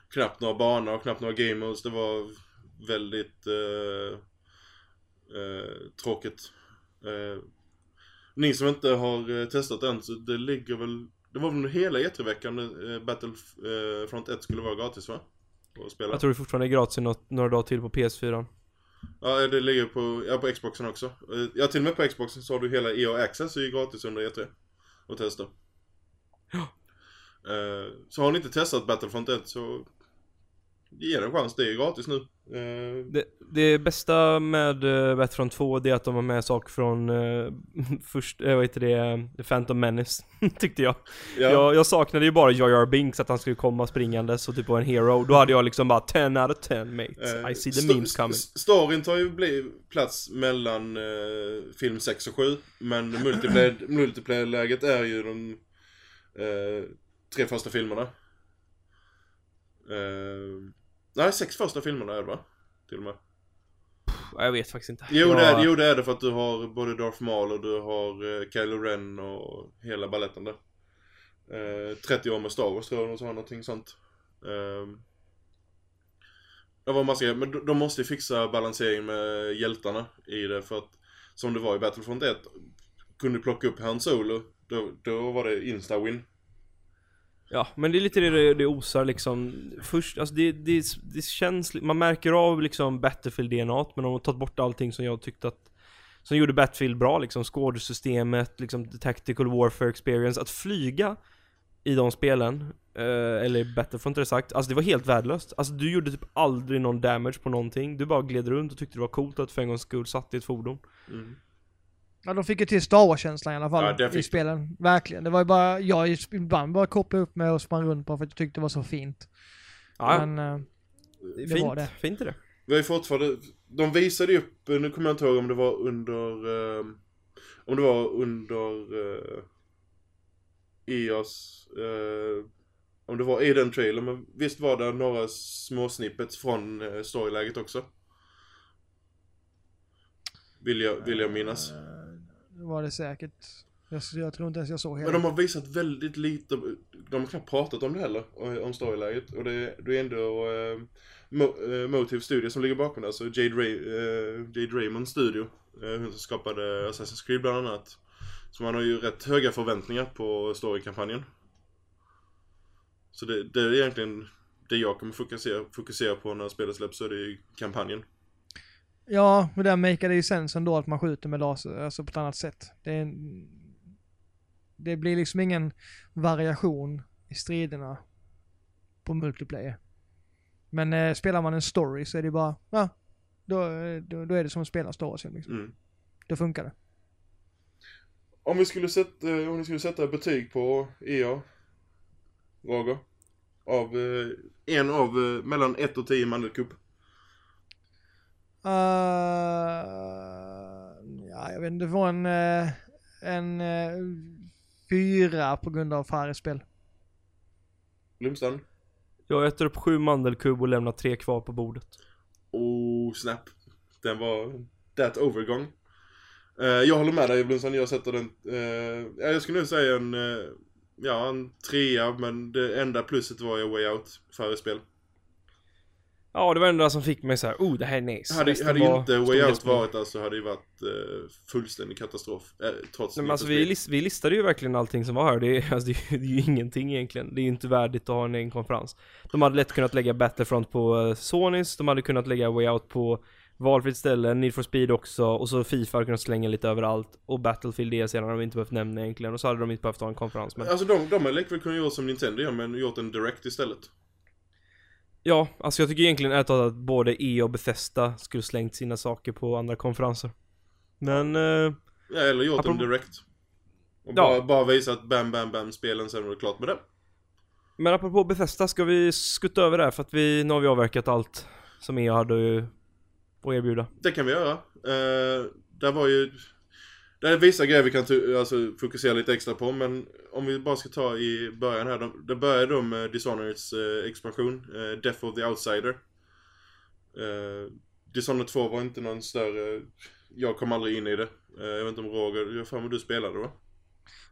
knappt några banor och knappt några gamers. Det var väldigt tråkigt. Ni som inte har testat än, så det ligger väl... Det var väl hela E3-veckan eh, Battlefront 1 skulle vara gratis va? Att spela. Jag tror det fortfarande är gratis något, några dagar till på PS4. Ja, det ligger på, ja, på Xboxen också. Eh, Ja, till och med på Xboxen så har du hela EA Access är ju gratis under E3. Att testa. Eh, Så har ni inte testat Battlefront 1 så ge det en chans, det är gratis nu. Eh, Det, det bästa med uh, Battlefront 2 det är att de har med saker från uh, först, uh, vad heter det, uh, Phantom Menace, tyckte jag. Ja, jag. Jag saknade ju bara Jar Jar Binks, att han skulle komma springandes och typ vara en hero. Då hade jag liksom bara 10 out of 10 mates, eh, I see the memes coming. Storyn tar ju plats mellan eh, film 6 och 7. Men multiplayer, multiplayer-läget är ju de eh, tre första filmerna. Eh, nej, sex första filmerna är det va? Till och med. Jag vet faktiskt inte. Jo, jag, det är, jo det är det för att du har både Darth Maul och du har eh, Kylo Ren och hela balletten där. Eh, 30 år med Star Wars tror jag de sa någonting sånt. Eh, det var massa grejer, men de, de måste ju fixa balansering med hjältarna i det för att som det var i Battlefront 1 kunde plocka upp Han Solo då, då var det insta-win. Ja, men det är lite det det, osar liksom. Först, alltså det, det, det känns, man märker av liksom Battlefield-DNA men de har tagit bort allting som jag tyckte att Som gjorde Battlefield bra liksom, skådesystemet, liksom the tactical warfare experience, att flyga I de spelen, eh, eller Battlefront rättare sagt, alltså det var helt värdelöst. Alltså du gjorde typ aldrig någon damage på någonting, du bara gled runt och tyckte det var coolt att för en gångs skull satt i ett fordon. Mm. Ja, de fick ju till Star Wars-känslan i alla fall Ja, det i spelen. Verkligen. Det var ju bara, jag ibland bara kopplade upp mig och sprang runt bara för att jag tyckte det var så fint. Ja, Men, eh, det fint, var det. fint är det Vi har ju fortfarande, de visade ju upp, nu kommer jag inte ihåg om det var under, eh, om det var under eh, EOS, eh, om det var i den trailern, men visst var det några små snippets från eh, storyläget också? Vill jag, vill jag minnas. Var det säkert. Jag, jag tror inte ens jag såg hela. Men de har visat väldigt lite, de har knappt pratat om det heller, om storyläget. Och det, det är ändå eh, Mo, eh, Motive Studio som ligger bakom det, alltså Jade, Ray, eh, Jade Raymond Studio. Eh, hon som skapade Assassin's Creed bland annat. Så man har ju rätt höga förväntningar på storykampanjen. Så det, det är egentligen det jag kommer fokusera, fokusera på när spelet släpps, så är det ju kampanjen. Ja, men där makar det ju sens ändå att man skjuter med laser, alltså på ett annat sätt. Det, en, det blir liksom ingen variation i striderna på multiplayer. Men eh, spelar man en story så är det bara, ja, då, då, då är det som att spela Star Wars liksom. Mm. Då funkar det. Om vi skulle sätta, eh, om vi skulle sätta betyg på EA, Roger. Av eh, en av eh, mellan 1 och 10 mandelkubb. Uh, ja, jag vet inte, det var en, eh, en eh, fyra på grund av färre spel. Lumstan. Jag äter upp sju mandelkubb och lämnar tre kvar på bordet Oh, snap. Den var that overgång. Eh, jag håller med dig Blomstrand, jag sätter den, ja, jag skulle nu säga en, eh, ja en trea men det enda plusset var ju Way Out, före spel. Ja, det var det enda som fick mig så här, oh det här är nice. Hade, hade var inte Way Out varit där så hade det varit eh, fullständig katastrof. Eh, trots Nej, men alltså vi, Speed. lis- vi listade ju verkligen allting som var här, det är, alltså, det, är, det är ju ingenting egentligen. Det är ju inte värdigt att ha en egen konferens. De hade lätt kunnat lägga Battlefront på uh, Sonys, de hade kunnat lägga Way Out på valfritt ställe, Need for Speed också, och så Fifa hade kunnat slänga lite överallt. Och Battlefield DLC hade de inte behövt nämna egentligen, och så hade de inte behövt ha en konferens. Men Alltså de, de har likväl kunnat göra som Nintendo gör, men gjort en direct istället. Ja, alltså jag tycker egentligen ärligt att både E och Bethesda skulle slängt sina saker på andra konferenser. Men, eh, Ja, eller gjort Apropå- direct. Och Ja. bara, bara visa att bam, bam, bam spelen, sen var det klart med det. men apropå Bethesda, ska vi skutta över där? För att vi, nu har vi avverkat allt som EA hade att erbjuda. Det kan vi göra. Uh, det var ju... Det är vissa grejer vi kan alltså, fokusera lite extra på, men om vi bara ska ta i början här. De, det började då med Dishonoreds eh, expansion, eh, Death of the Outsider. Uh, Dishonored 2 var inte någon större... Jag kom aldrig in i det. Eh, jag vet inte om Roger, jag för du spelade va?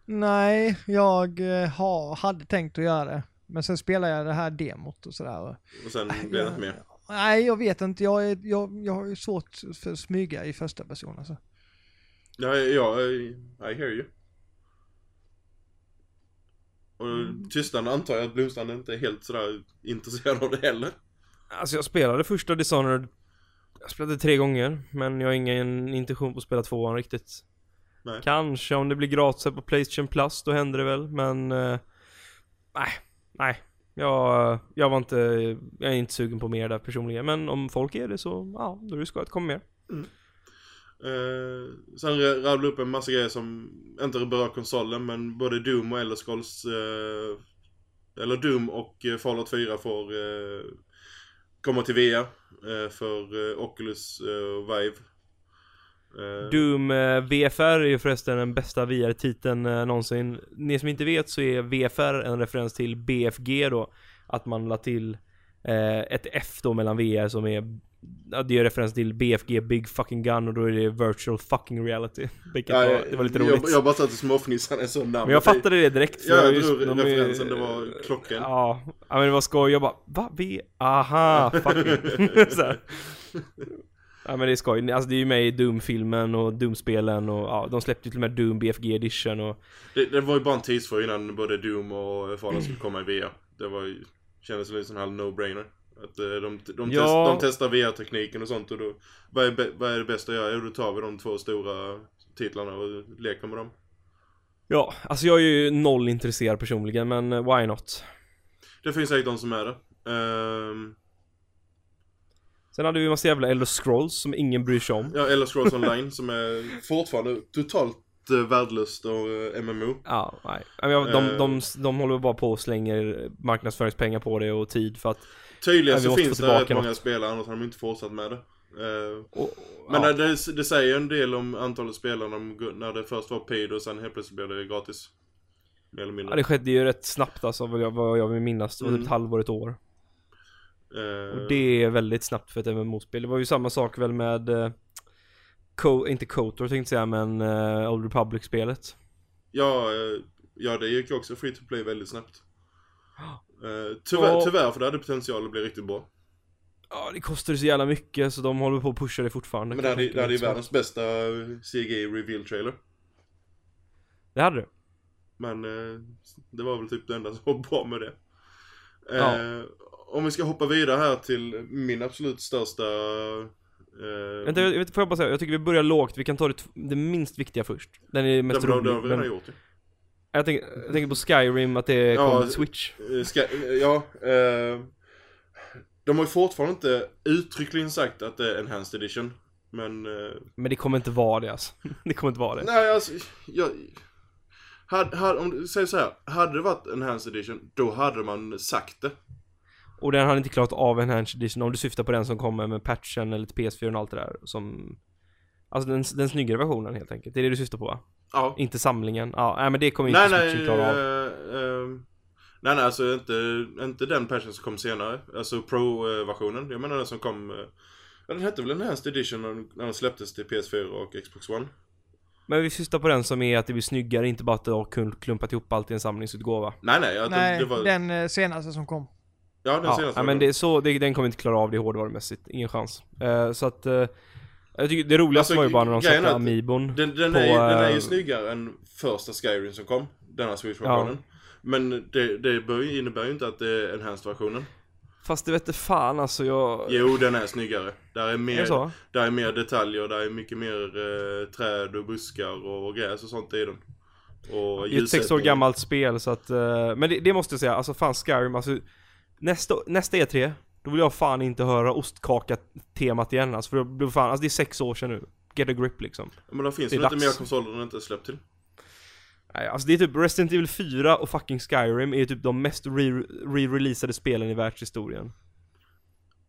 Nej, jag eh, ha, hade tänkt att göra det. Men sen spelade jag det här demot och sådär. och- sen blev det inte mer. Nej, jag vet inte. Jag, är, jag, jag har ju svårt för att smyga i första person alltså. Ja, ja, I I hear you. Och Mm. tystnaden antar jag att Blomstrand inte är helt sådär intresserad av det heller. Alltså jag spelade första Dishonored Jag spelade tre gånger, men jag har ingen intention på att spela tvåan riktigt Nej. Kanske om det blir gratis på Playstation Plus, då händer det väl, men eh, Nej, nej jag, jag var inte, jag är inte sugen på mer där personligen, men om folk är det så, ja, då är det skoj att komma mer Eh, sen rabblade upp en massa grejer som inte berör konsolen men både Doom och Elder Scrolls eh, Eller Doom och eh, Fallout 4 får eh, komma till VR eh, för eh, Oculus eh, och Vive. Eh, Doom eh, VFR är ju förresten den bästa VR-titeln eh, någonsin Ni som inte vet så är VFR en referens till BFG då Att man la till eh, ett F då mellan VR som är ja, Det är referens till BFG Big Fucking Gun och då är det virtual fucking reality Vilket ja, var, det var lite roligt Jag, jag bara satt och småfnissade jag såg namnet. Men jag fattade det direkt Ja, jag just- drog de referensen, det var klockan. Ja, men det var skoj, jag bara Va? V? Aha, fucking. Ja men det är skoj, alltså det är ju med i Doom-filmen och Doom-spelen och ja, de släppte ju till och med Doom BFG edition och Det, det var ju bara en tidsfråga innan både Doom och Fallout skulle komma i VR. Det var ju, kändes som en sån här no-brainer. Att eh, de, de, Ja. test, de testar VR-tekniken och sånt och då, vad är, vad är det bästa att göra? Jo, då tar vi de två stora titlarna och leker med dem. Ja, alltså jag är ju noll intresserad personligen men eh, why not? Det finns säkert de som är det. Ehm, Sen hade vi en massa jävla Elder Scrolls som ingen bryr sig om. ja, eller Scrolls Online som är fortfarande totalt uh, värdelöst och eh, MMO. Ja, nej. De, Eh. de, de håller bara på och slänger marknadsföringspengar på det och tid för att... Tydligen så finns det rätt många spelare, annars har de inte fortsatt med det. Eh, Och, Men ja. det, det säger en del om antalet spelare när de, när det först var paid och sen helt plötsligt blev det gratis. Mer eller mindre. ja, det skedde ju rätt snabbt alltså vad jag, vad jag vill minnas. Det var typ Mm. ett halvår, ett år. Eh, Och det är väldigt snabbt för ett MMO-spel. Det var ju samma sak väl med... Uh, Co- inte Kotor tänkte jag säga men uh, Old Republic-spelet. ja, ja, det gick ju också free to play väldigt snabbt. Eh, tyvärr, Ja. tyvärr, för det hade potential att bli riktigt bra. Ja, det kostade så jävla mycket så de håller på att pusha det fortfarande. Men det hade, det hade ju världens bästa CG reveal trailer. Det hade det. Men eh, det var väl typ det enda som var bra med det. Eh, Ja. Om vi ska hoppa vidare här till min absolut största... Eh, Vänta, jag, får jag bara säga, jag tycker vi börjar lågt, vi kan ta det, det minst viktiga först. Den är mest har- det har rolig. vi redan Men gjort ju. Jag, tänker, jag tänker på Skyrim, att det Ja, kommer till Switch. Eh, Ska, ja, eh, de har ju fortfarande inte uttryckligen sagt att det är enhanced edition. Men, eh, Men det kommer inte vara det alltså. Det kommer inte vara det. nej alltså, jag, hade, hade, om du säger så här, hade det varit enhanced edition, då hade man sagt det. Och den hade inte klarat av Enhanced Edition om du syftar på den som kommer med patchen eller till PS4 och allt det där som Alltså den, den snyggare versionen helt enkelt, det är det du syftar på va? Ja. Inte samlingen, ja nej men det kommer Nej, inte nej, Switchen klara av eh, eh, nej, nej, alltså inte, inte den patchen som kom senare. Alltså Pro-versionen. Jag menar den som kom, ja den hette väl enhanced edition när, den släpptes till PS4 och Xbox One. Men vi syftar på den som är att det blir snyggare, inte bara att du har klumpat ihop allt i en samlingsutgåva Nej, nej, att Nej, det, det var, den eh, senaste som kom. ja den Ja, senaste. ja men det så, det, den kommer inte klara av det hårdvarumässigt, ingen chans Eh, Så att eh, Jag tycker det roligaste Alltså, var ju bara när de är att Amiibon Den, den, på, är, ju- den är ju eh, snyggare än första Skyrim som kom. Denna Switch-versionen. Men det, det innebär ju inte att det är enhanced-versionen. Fast det vete fan alltså jag... Jo, den är snyggare. Där är Är det mer, så? där är mer detaljer, där är mycket mer eh, träd och buskar och gräs och sånt i den. Och Det är ett sex år gammalt spel så att, eh, men det, det måste jag säga, alltså fan Skyrim, alltså nästa, nästa E3, då vill jag fan inte höra ostkaka-temat igen alltså, för det blir fan, alltså det är sex år sedan nu. Get a grip liksom. Men det finns Det väl inte mer konsoler den inte släppt till. Nej, alltså det är typ Resident Evil 4 och fucking Skyrim är typ de mest re- re-releasade spelen i världshistorien.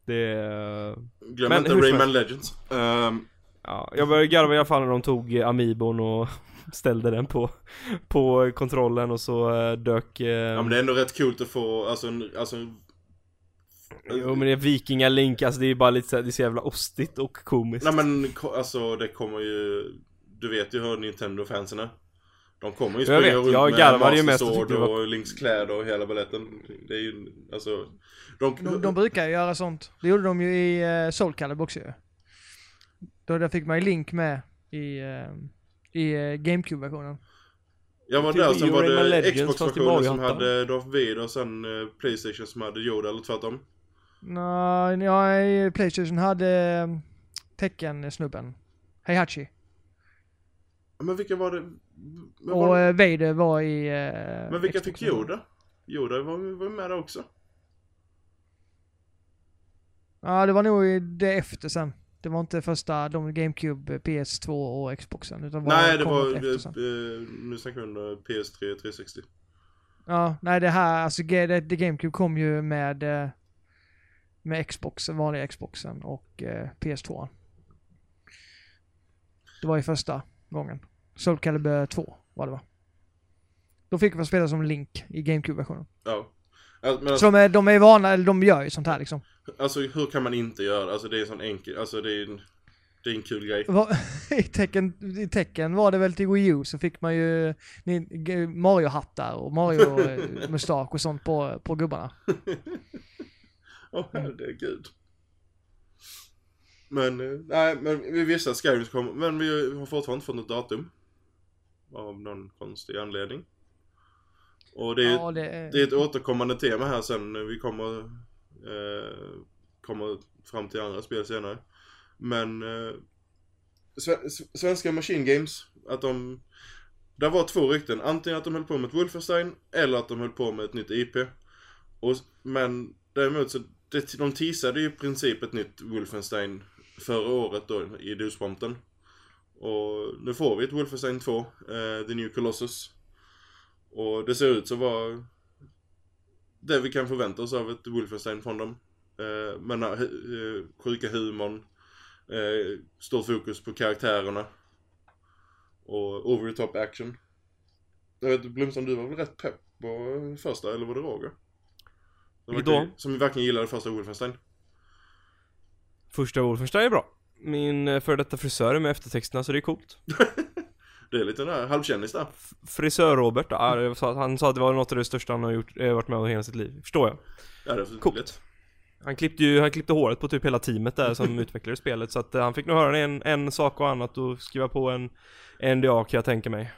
Det är... Glöm Men inte Rayman Legends. Ehm, Ja, jag började garva i alla fall när de tog eh, Amiibon och ställde den på, på kontrollen och så eh, dök... Eh, ja men det är ändå rätt coolt att få, alltså, en, alltså Jo men det är vikingalink, alltså det är bara lite så här, det är så jävla ostigt och komiskt. Nej men alltså det kommer ju Du vet ju hur Nintendo-fansen är De kommer ju springa vet, runt jag med garvade ju mest och Master Sword det var- och Links kläder och hela baletten Det är ju, alltså de, De, de brukar ju göra sånt. Det gjorde de ju i uh, Soul Calibur också ju. Då där fick man ju Link med i, eh, i eh, GameCube-versionen. Jag var där, Wii sen och var det Xbox-versionen som hade Darth Vader och sen Playstation som hade Yoda eller tvärtom Nej, i Playstation hade um, Tekken-snubben. Heihachi. Ja, Men vilka var det? Men, Och var, uh, Vader var i... eh, men vilka fick Yoda? Yoda var, var med där också Ja, det var nog det efter sen. Det var inte första, de GameCube, PS2 och Xboxen. Utan Nej det var, eh, nu snackar vi under PS3 360 Ja, nej det här, alltså det, det GameCube kom ju med eh, med Xboxen, vanliga Xboxen och eh, PS2. Det var ju första gången. Soul Calibur 2 var det va? Då fick man spela som Link i GameCube-versionen. Ja Alltså, men Så de är, de är vana, eller de gör ju sånt här liksom. Alltså hur kan man inte göra? Alltså det är en sån enkel, alltså det är en, det är en kul grej. I, tecken, I tecken var det väl till Wii U så fick man ju Mario-hattar och Mario-mustasch och sånt på, på gubbarna. Åh herregud. Men, eh, nej, men vi visste att Skyrim kommer, men vi har fortfarande inte fått något datum. Av någon konstig anledning. Och det är, Ja, det är... det är ett återkommande tema här sen vi kommer, eh, kommer fram till andra spel senare. Men eh, svenska Machine Games, att de... Det var två rykten, antingen att de höll på med ett Wolfenstein eller att de höll på med ett nytt IP. Och, men däremot så, det, de teasade ju i princip ett nytt Wolfenstein förra året då i dosprompten. Och nu får vi ett Wolfenstein 2, eh, The New Colossus. Och det ser ut att vara det vi kan förvänta oss av ett Wolfenstein från dem. Eh, men eh, eh sjuka humorn, eh, stort fokus på karaktärerna och over the top action. Jag vet Blomstrand, du var väl rätt pepp på första, eller var det Roger? Som verkligen- Som verkligen gillade första Wolfenstein. Första Wolfenstein är bra. Min eh, före detta frisör är med eftertexterna så det är coolt. Det är lite här halvkändis där. Frisör-Robert, han sa att det var något av det största han har gjort, eh, varit med om i hela sitt liv. Förstår jag. Ja, det är Coolt. lätt. Han klippte ju, han klippte håret på typ hela teamet där som utvecklade spelet så att eh, han fick nog höra en, en sak och annat och skriva på en NDA kan jag tänka mig.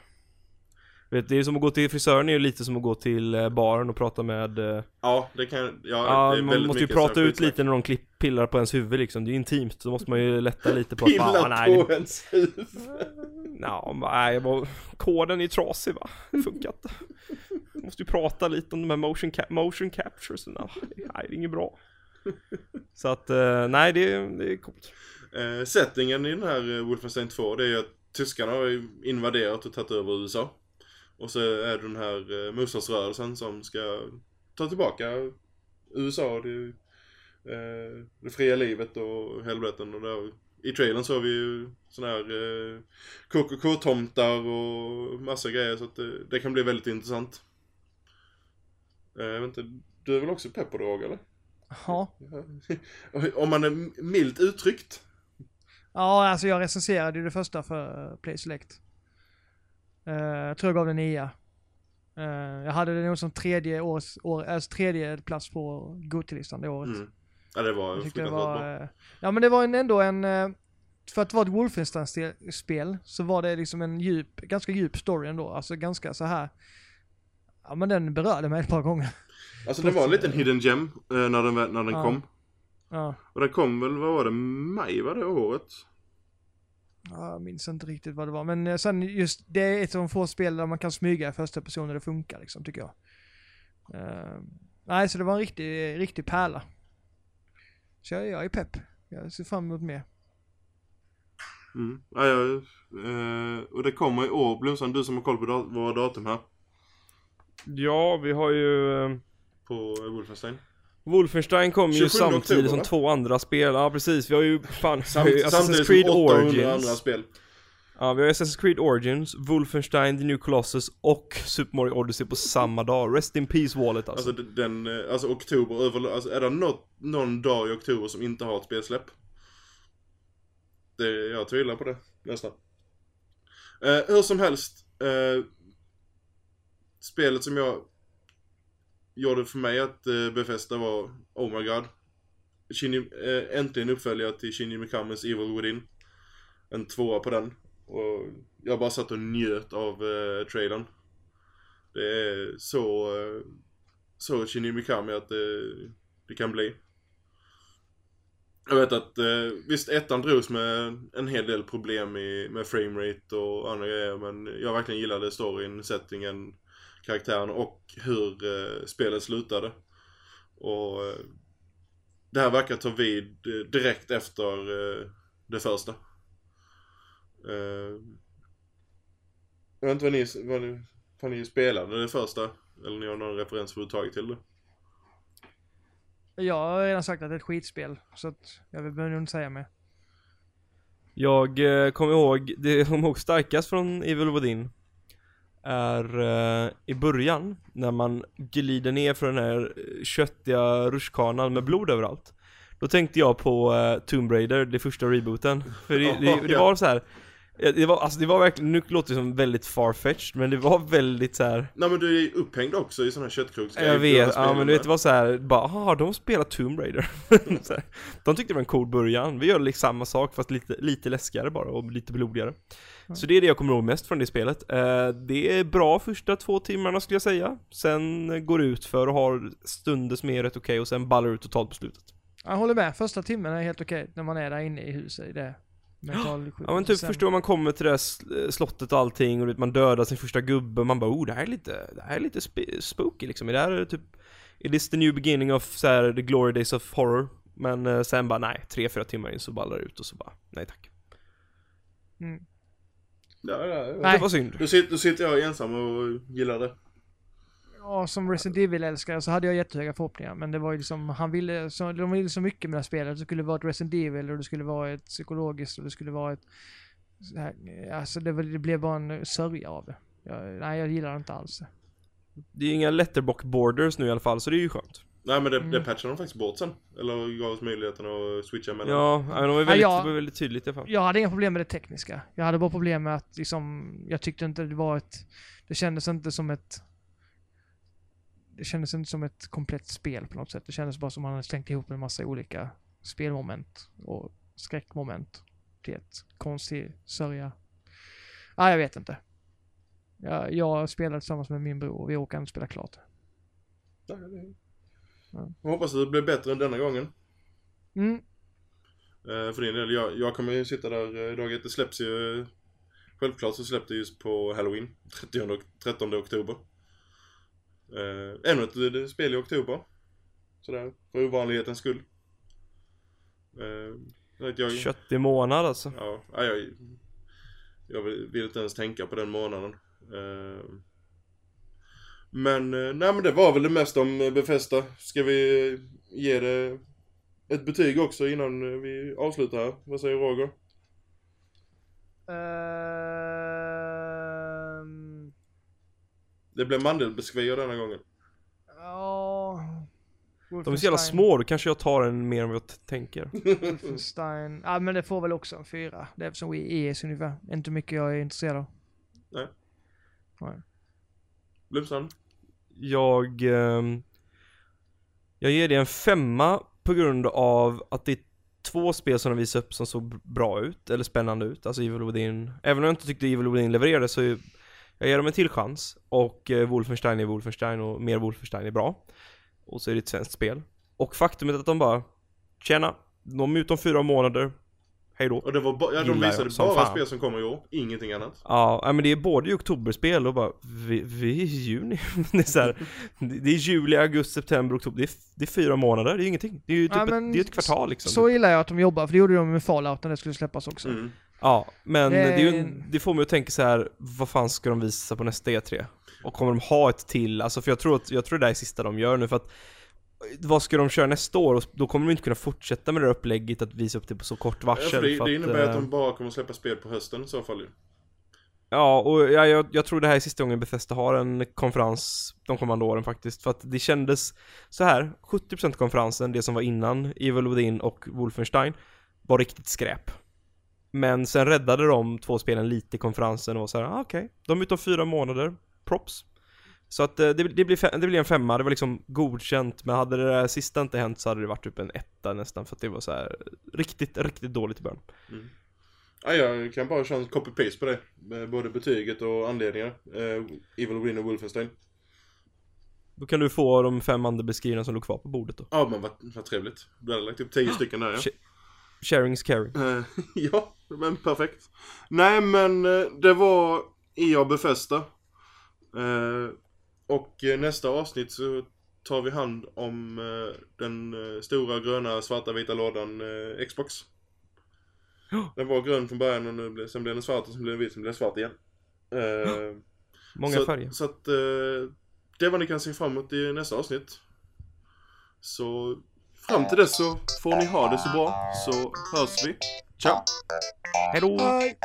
Vet, det är som att gå till frisören är ju lite som att gå till eh, baren och prata med eh, Ja, det kan... Ja, Ja, man måste ju prata ut lite när de klipp, pillar på ens huvud liksom, det är ju intimt, så måste man ju lätta lite på att Pilla nej, på det, ens huvud. ja, nej, bara, koden är trasig va, det funkar inte. Måste ju prata lite om de här motion, cap motion captures, nej, det är inget bra. Så att, eh, nej det, är- det är coolt. Settingen i den här Wolfenstein 2 det är ju att tyskarna har ju invaderat och tagit över USA. Och så är det den här eh, motståndsrörelsen som ska ta tillbaka USA, det, eh, det fria livet och helveten. Och där, I trailern så har vi ju såna här eh, KKK-tomtar och massa grejer så att det, det kan bli väldigt intressant. Eh, jag vet inte, du är väl också pepp på Roger, eller? Ja. Om man är milt uttryckt. Ja, alltså jag recenserade ju det första för Play Select. Eh, jag tror jag gav den nia. Eh, jag hade det nog som tredje, års, år, alltså tredje plats på Gotilistan det året. Mm. Ja det var Jag det var... eh, Ja men det var en, ändå en... För att vara ett Wolfenstein-spel så var det liksom en djup, ganska djup story ändå. Alltså ganska så här. Ja men den berörde mig ett par gånger. Alltså det var en liten hidden gem när den, när den Ja. kom. Ja. Och den kom väl, vad var det, maj var det året? Ja, Jag minns inte riktigt vad det var. Men eh, sen just, det är ett av de få spel där man kan smyga i första person och det funkar liksom, tycker jag. Eh, nej, så det var en riktig, riktig pärla. Så jag, jag är pepp. Jag ser fram emot mer. Mm. Ja, ja, eh, och det kommer i år, Blomström, du som har koll på dat- våra datum här. Ja, vi har ju... eh, På Wolfenstein. Wolfenstein kom ju 27 samtidigt oktober, som två andra spel, ja precis, vi har ju fan, Samt, ju Assassin's Creed som 800 Origins andra spel. Ja, vi har Assassin's Creed Origins, Wolfenstein, The New Colossus och Super Mario Odyssey på samma dag. Rest in Peace Wallet alltså. Alltså den, eh, alltså oktober över, alltså är det något, någon dag i oktober som inte har ett spelsläpp? Det, jag tvivlar på det, nästan. Eh, hur som helst, eh, spelet som jag gjorde för mig att eh, befästa var, oh my god. Shinji, eh, äntligen uppföljare till Shinji Mikamis Evil Within. En tvåa på den. Och jag bara satt och njöt av eh, trailern. Det är så, eh, så Shinji Mikami att det, det kan bli. Jag vet att eh, visst ettan drogs med en hel del problem i, med framerate och andra grejer men jag verkligen gillade storyn, settingen, karaktären och hur eh, spelet slutade. Och eh, det här verkar ta vid eh, direkt efter eh, det första. Eh, jag vet inte vad ni, vad ni, vad ni spelade det första, eller ni har någon referens överhuvudtaget till det. Jag har redan sagt att det är ett skitspel, så att jag behöver nog inte säga mer. Jag eh, kommer ihåg, det jag kommer ihåg starkast från Evil Within är eh, i början när man glider ner för den här eh, köttiga rutschkanan med blod överallt. Då tänkte jag på eh, Tomb Raider, det första rebooten. För det, det, det var så här. Ja, det var, alltså det var verkligen, nu låter det som väldigt farfetched men det var väldigt så här. Nej men du är upphängd också i såna här köttkrogsgrejer. Jag vet, ja men du vet det var så här, bara ah, de spelar Tomb Raider. här. De tyckte det var en cool början, vi gör liksom samma sak fast lite, lite läskigare bara och lite blodigare. Så det är det jag kommer ihåg mest från det spelet. Eh, det är bra första två timmarna skulle jag säga. Sen går det ut för och har stunder som är rätt okej och sen ballar ut totalt på slutet. Jag håller med, första timmen är helt okej när man är där inne i huset i det. Ja men typ sen- förstår man kommer till det här sl- slottet och allting och man dödar sin första gubbe och man bara oh det här är lite, det här är lite sp- spooky liksom. Är det här är typ, it is the new beginning of så här, the glory days of horror. Men eh, sen bara nej, tre, fyra timmar in så ballar det ut och så bara nej tack. Mm. Ja. Nej. Det var synd. Då, sitter, då sitter jag ensam och gillar det. Ja, som Resident Evil-älskare så hade jag jättehöga förhoppningar. Men det var ju liksom, han ville så, de ville så mycket med det här spelet. Det skulle vara ett Resident Evil och det skulle vara ett psykologiskt och det skulle vara ett... Så här, alltså det, var- det blev bara en sörja av det. Jag, nej, jag gillar det inte alls. Det är inga letterbox borders nu i alla fall så det är ju skönt. Nej men det, Mm. det patchade de faktiskt bort sen. Eller gav oss möjligheten att switcha mellan. Ja, ja, men de var Ja, väldigt, jag- det var väldigt tydligt i alla fall. Jag hade inga problem med det tekniska. Jag hade bara problem med att liksom, jag tyckte inte det var ett... Det kändes inte som ett... Det kändes inte som ett komplett spel på något sätt. Det kändes bara som man hade slängt ihop en massa olika spelmoment och skräckmoment till ett konstig sörja. Ah, jag vet inte. Jag, jag spelade tillsammans med min bror och vi åker inte spela klart. Ja, Ja. Jag hoppas att det blir bättre än denna gången. Mm. Eh, för din del, jag, jag kommer ju sitta där eh, dag ett. Det släpps ju... Självklart så släpps det just på Halloween. 30, och- 13 oktober. Eh, ännu ett eh, spel i oktober. Sådär, för ovanlighetens skull. Eh, jag Köttig månad alltså. Ja, ja, jag, jag vill, vill inte ens tänka på den månaden. Eh, Men, eh, nej men det var väl det mesta om Befästa. Ska vi ge det ett betyg också innan eh, vi avslutar här? Vad säger Roger? Ehm, Det blev mandelbiskvier denna gången. Ja... De är så jävla små, då kanske jag tar en mer än vad jag tänker. Wolfenstein. Ja men det får väl också en fyra. Det är som ES ungefär. Inte mycket jag är intresserad av. Nej. Nej. Blomstrand? Jag... Eh, jag ger det en femma på grund av att det är två spel som de visade upp som såg bra ut, eller spännande ut. Alltså Evil Within. Även om jag inte tyckte Evil Within levererade så är- jag ger dem en till chans. Och eh, Wolfenstein är Wolfenstein och mer Wolfenstein är bra. Och så är det ett svenskt spel. Och faktumet att de bara Tjena, de är ute om fyra månader. Hej då. Och det var ba- ja, de visade bara fan. spel som kommer i år. Ingenting annat. Ja, men det är både i oktoberspel och bara, vi, vi är i juni. det, är så här, det är juli, augusti, september, oktober. Det är, det är fyra månader, det är ingenting. Det är ju typ Ja, ett, det är ett kvartal liksom. Så gillar jag att de jobbar, för det gjorde de med Fallout när det skulle släppas också. Mm. Ja, men Det det, är är ju, en- det får mig att tänka så här, vad fan ska de visa på nästa E3? Och kommer de ha ett till? Alltså för jag tror att, jag tror det där är sista de gör nu för att vad ska de köra nästa år? Och då kommer de inte kunna fortsätta med det där upplägget att visa upp det på så kort Ja, varsel. för det, för det innebär att eh, de bara kommer släppa spel på hösten i så fall ju. Ja, och jag, jag, jag tror det här är sista gången Bethesda har en konferens de kommande åren faktiskt. För att det kändes så här 70% konferensen, det som var innan Evil Within och Wolfenstein, var riktigt skräp. Men sen räddade de två spelen lite i konferensen och var så här, ah, okej, de är ute om fyra månader, props. Så att eh, det, det, blir det blir en femma, det var liksom godkänt, men hade det där sista inte hänt så hade det varit typ en etta nästan, för att det var så här riktigt, riktigt dåligt i början. Ja, jag kan bara köra en copy-paste på det. Både betyget och anledningar. Eh, Evil Win och Wolfenstein. Då kan du få de fem andra beskrivningarna som låg kvar på bordet då. Ja men vad, vad trevligt. Du hade lagt upp tio stycken där ja. Shit. Sharing is caring. Eh, ja, men perfekt. Nej men eh, det var EA Befästa. Eh, och eh, nästa avsnitt så tar vi hand om eh, den eh, stora gröna svarta vita lådan Xbox. Ja. Den var grön från början och nu blev, sen blev den svart och sen blev den vit, sen blev den svart igen. Eh, Många så, färger. Så att det är vad ni kan se fram emot i nästa avsnitt. Så fram till dess så får ni ha det så bra så hörs vi. Ciao! Hejdå! Bye.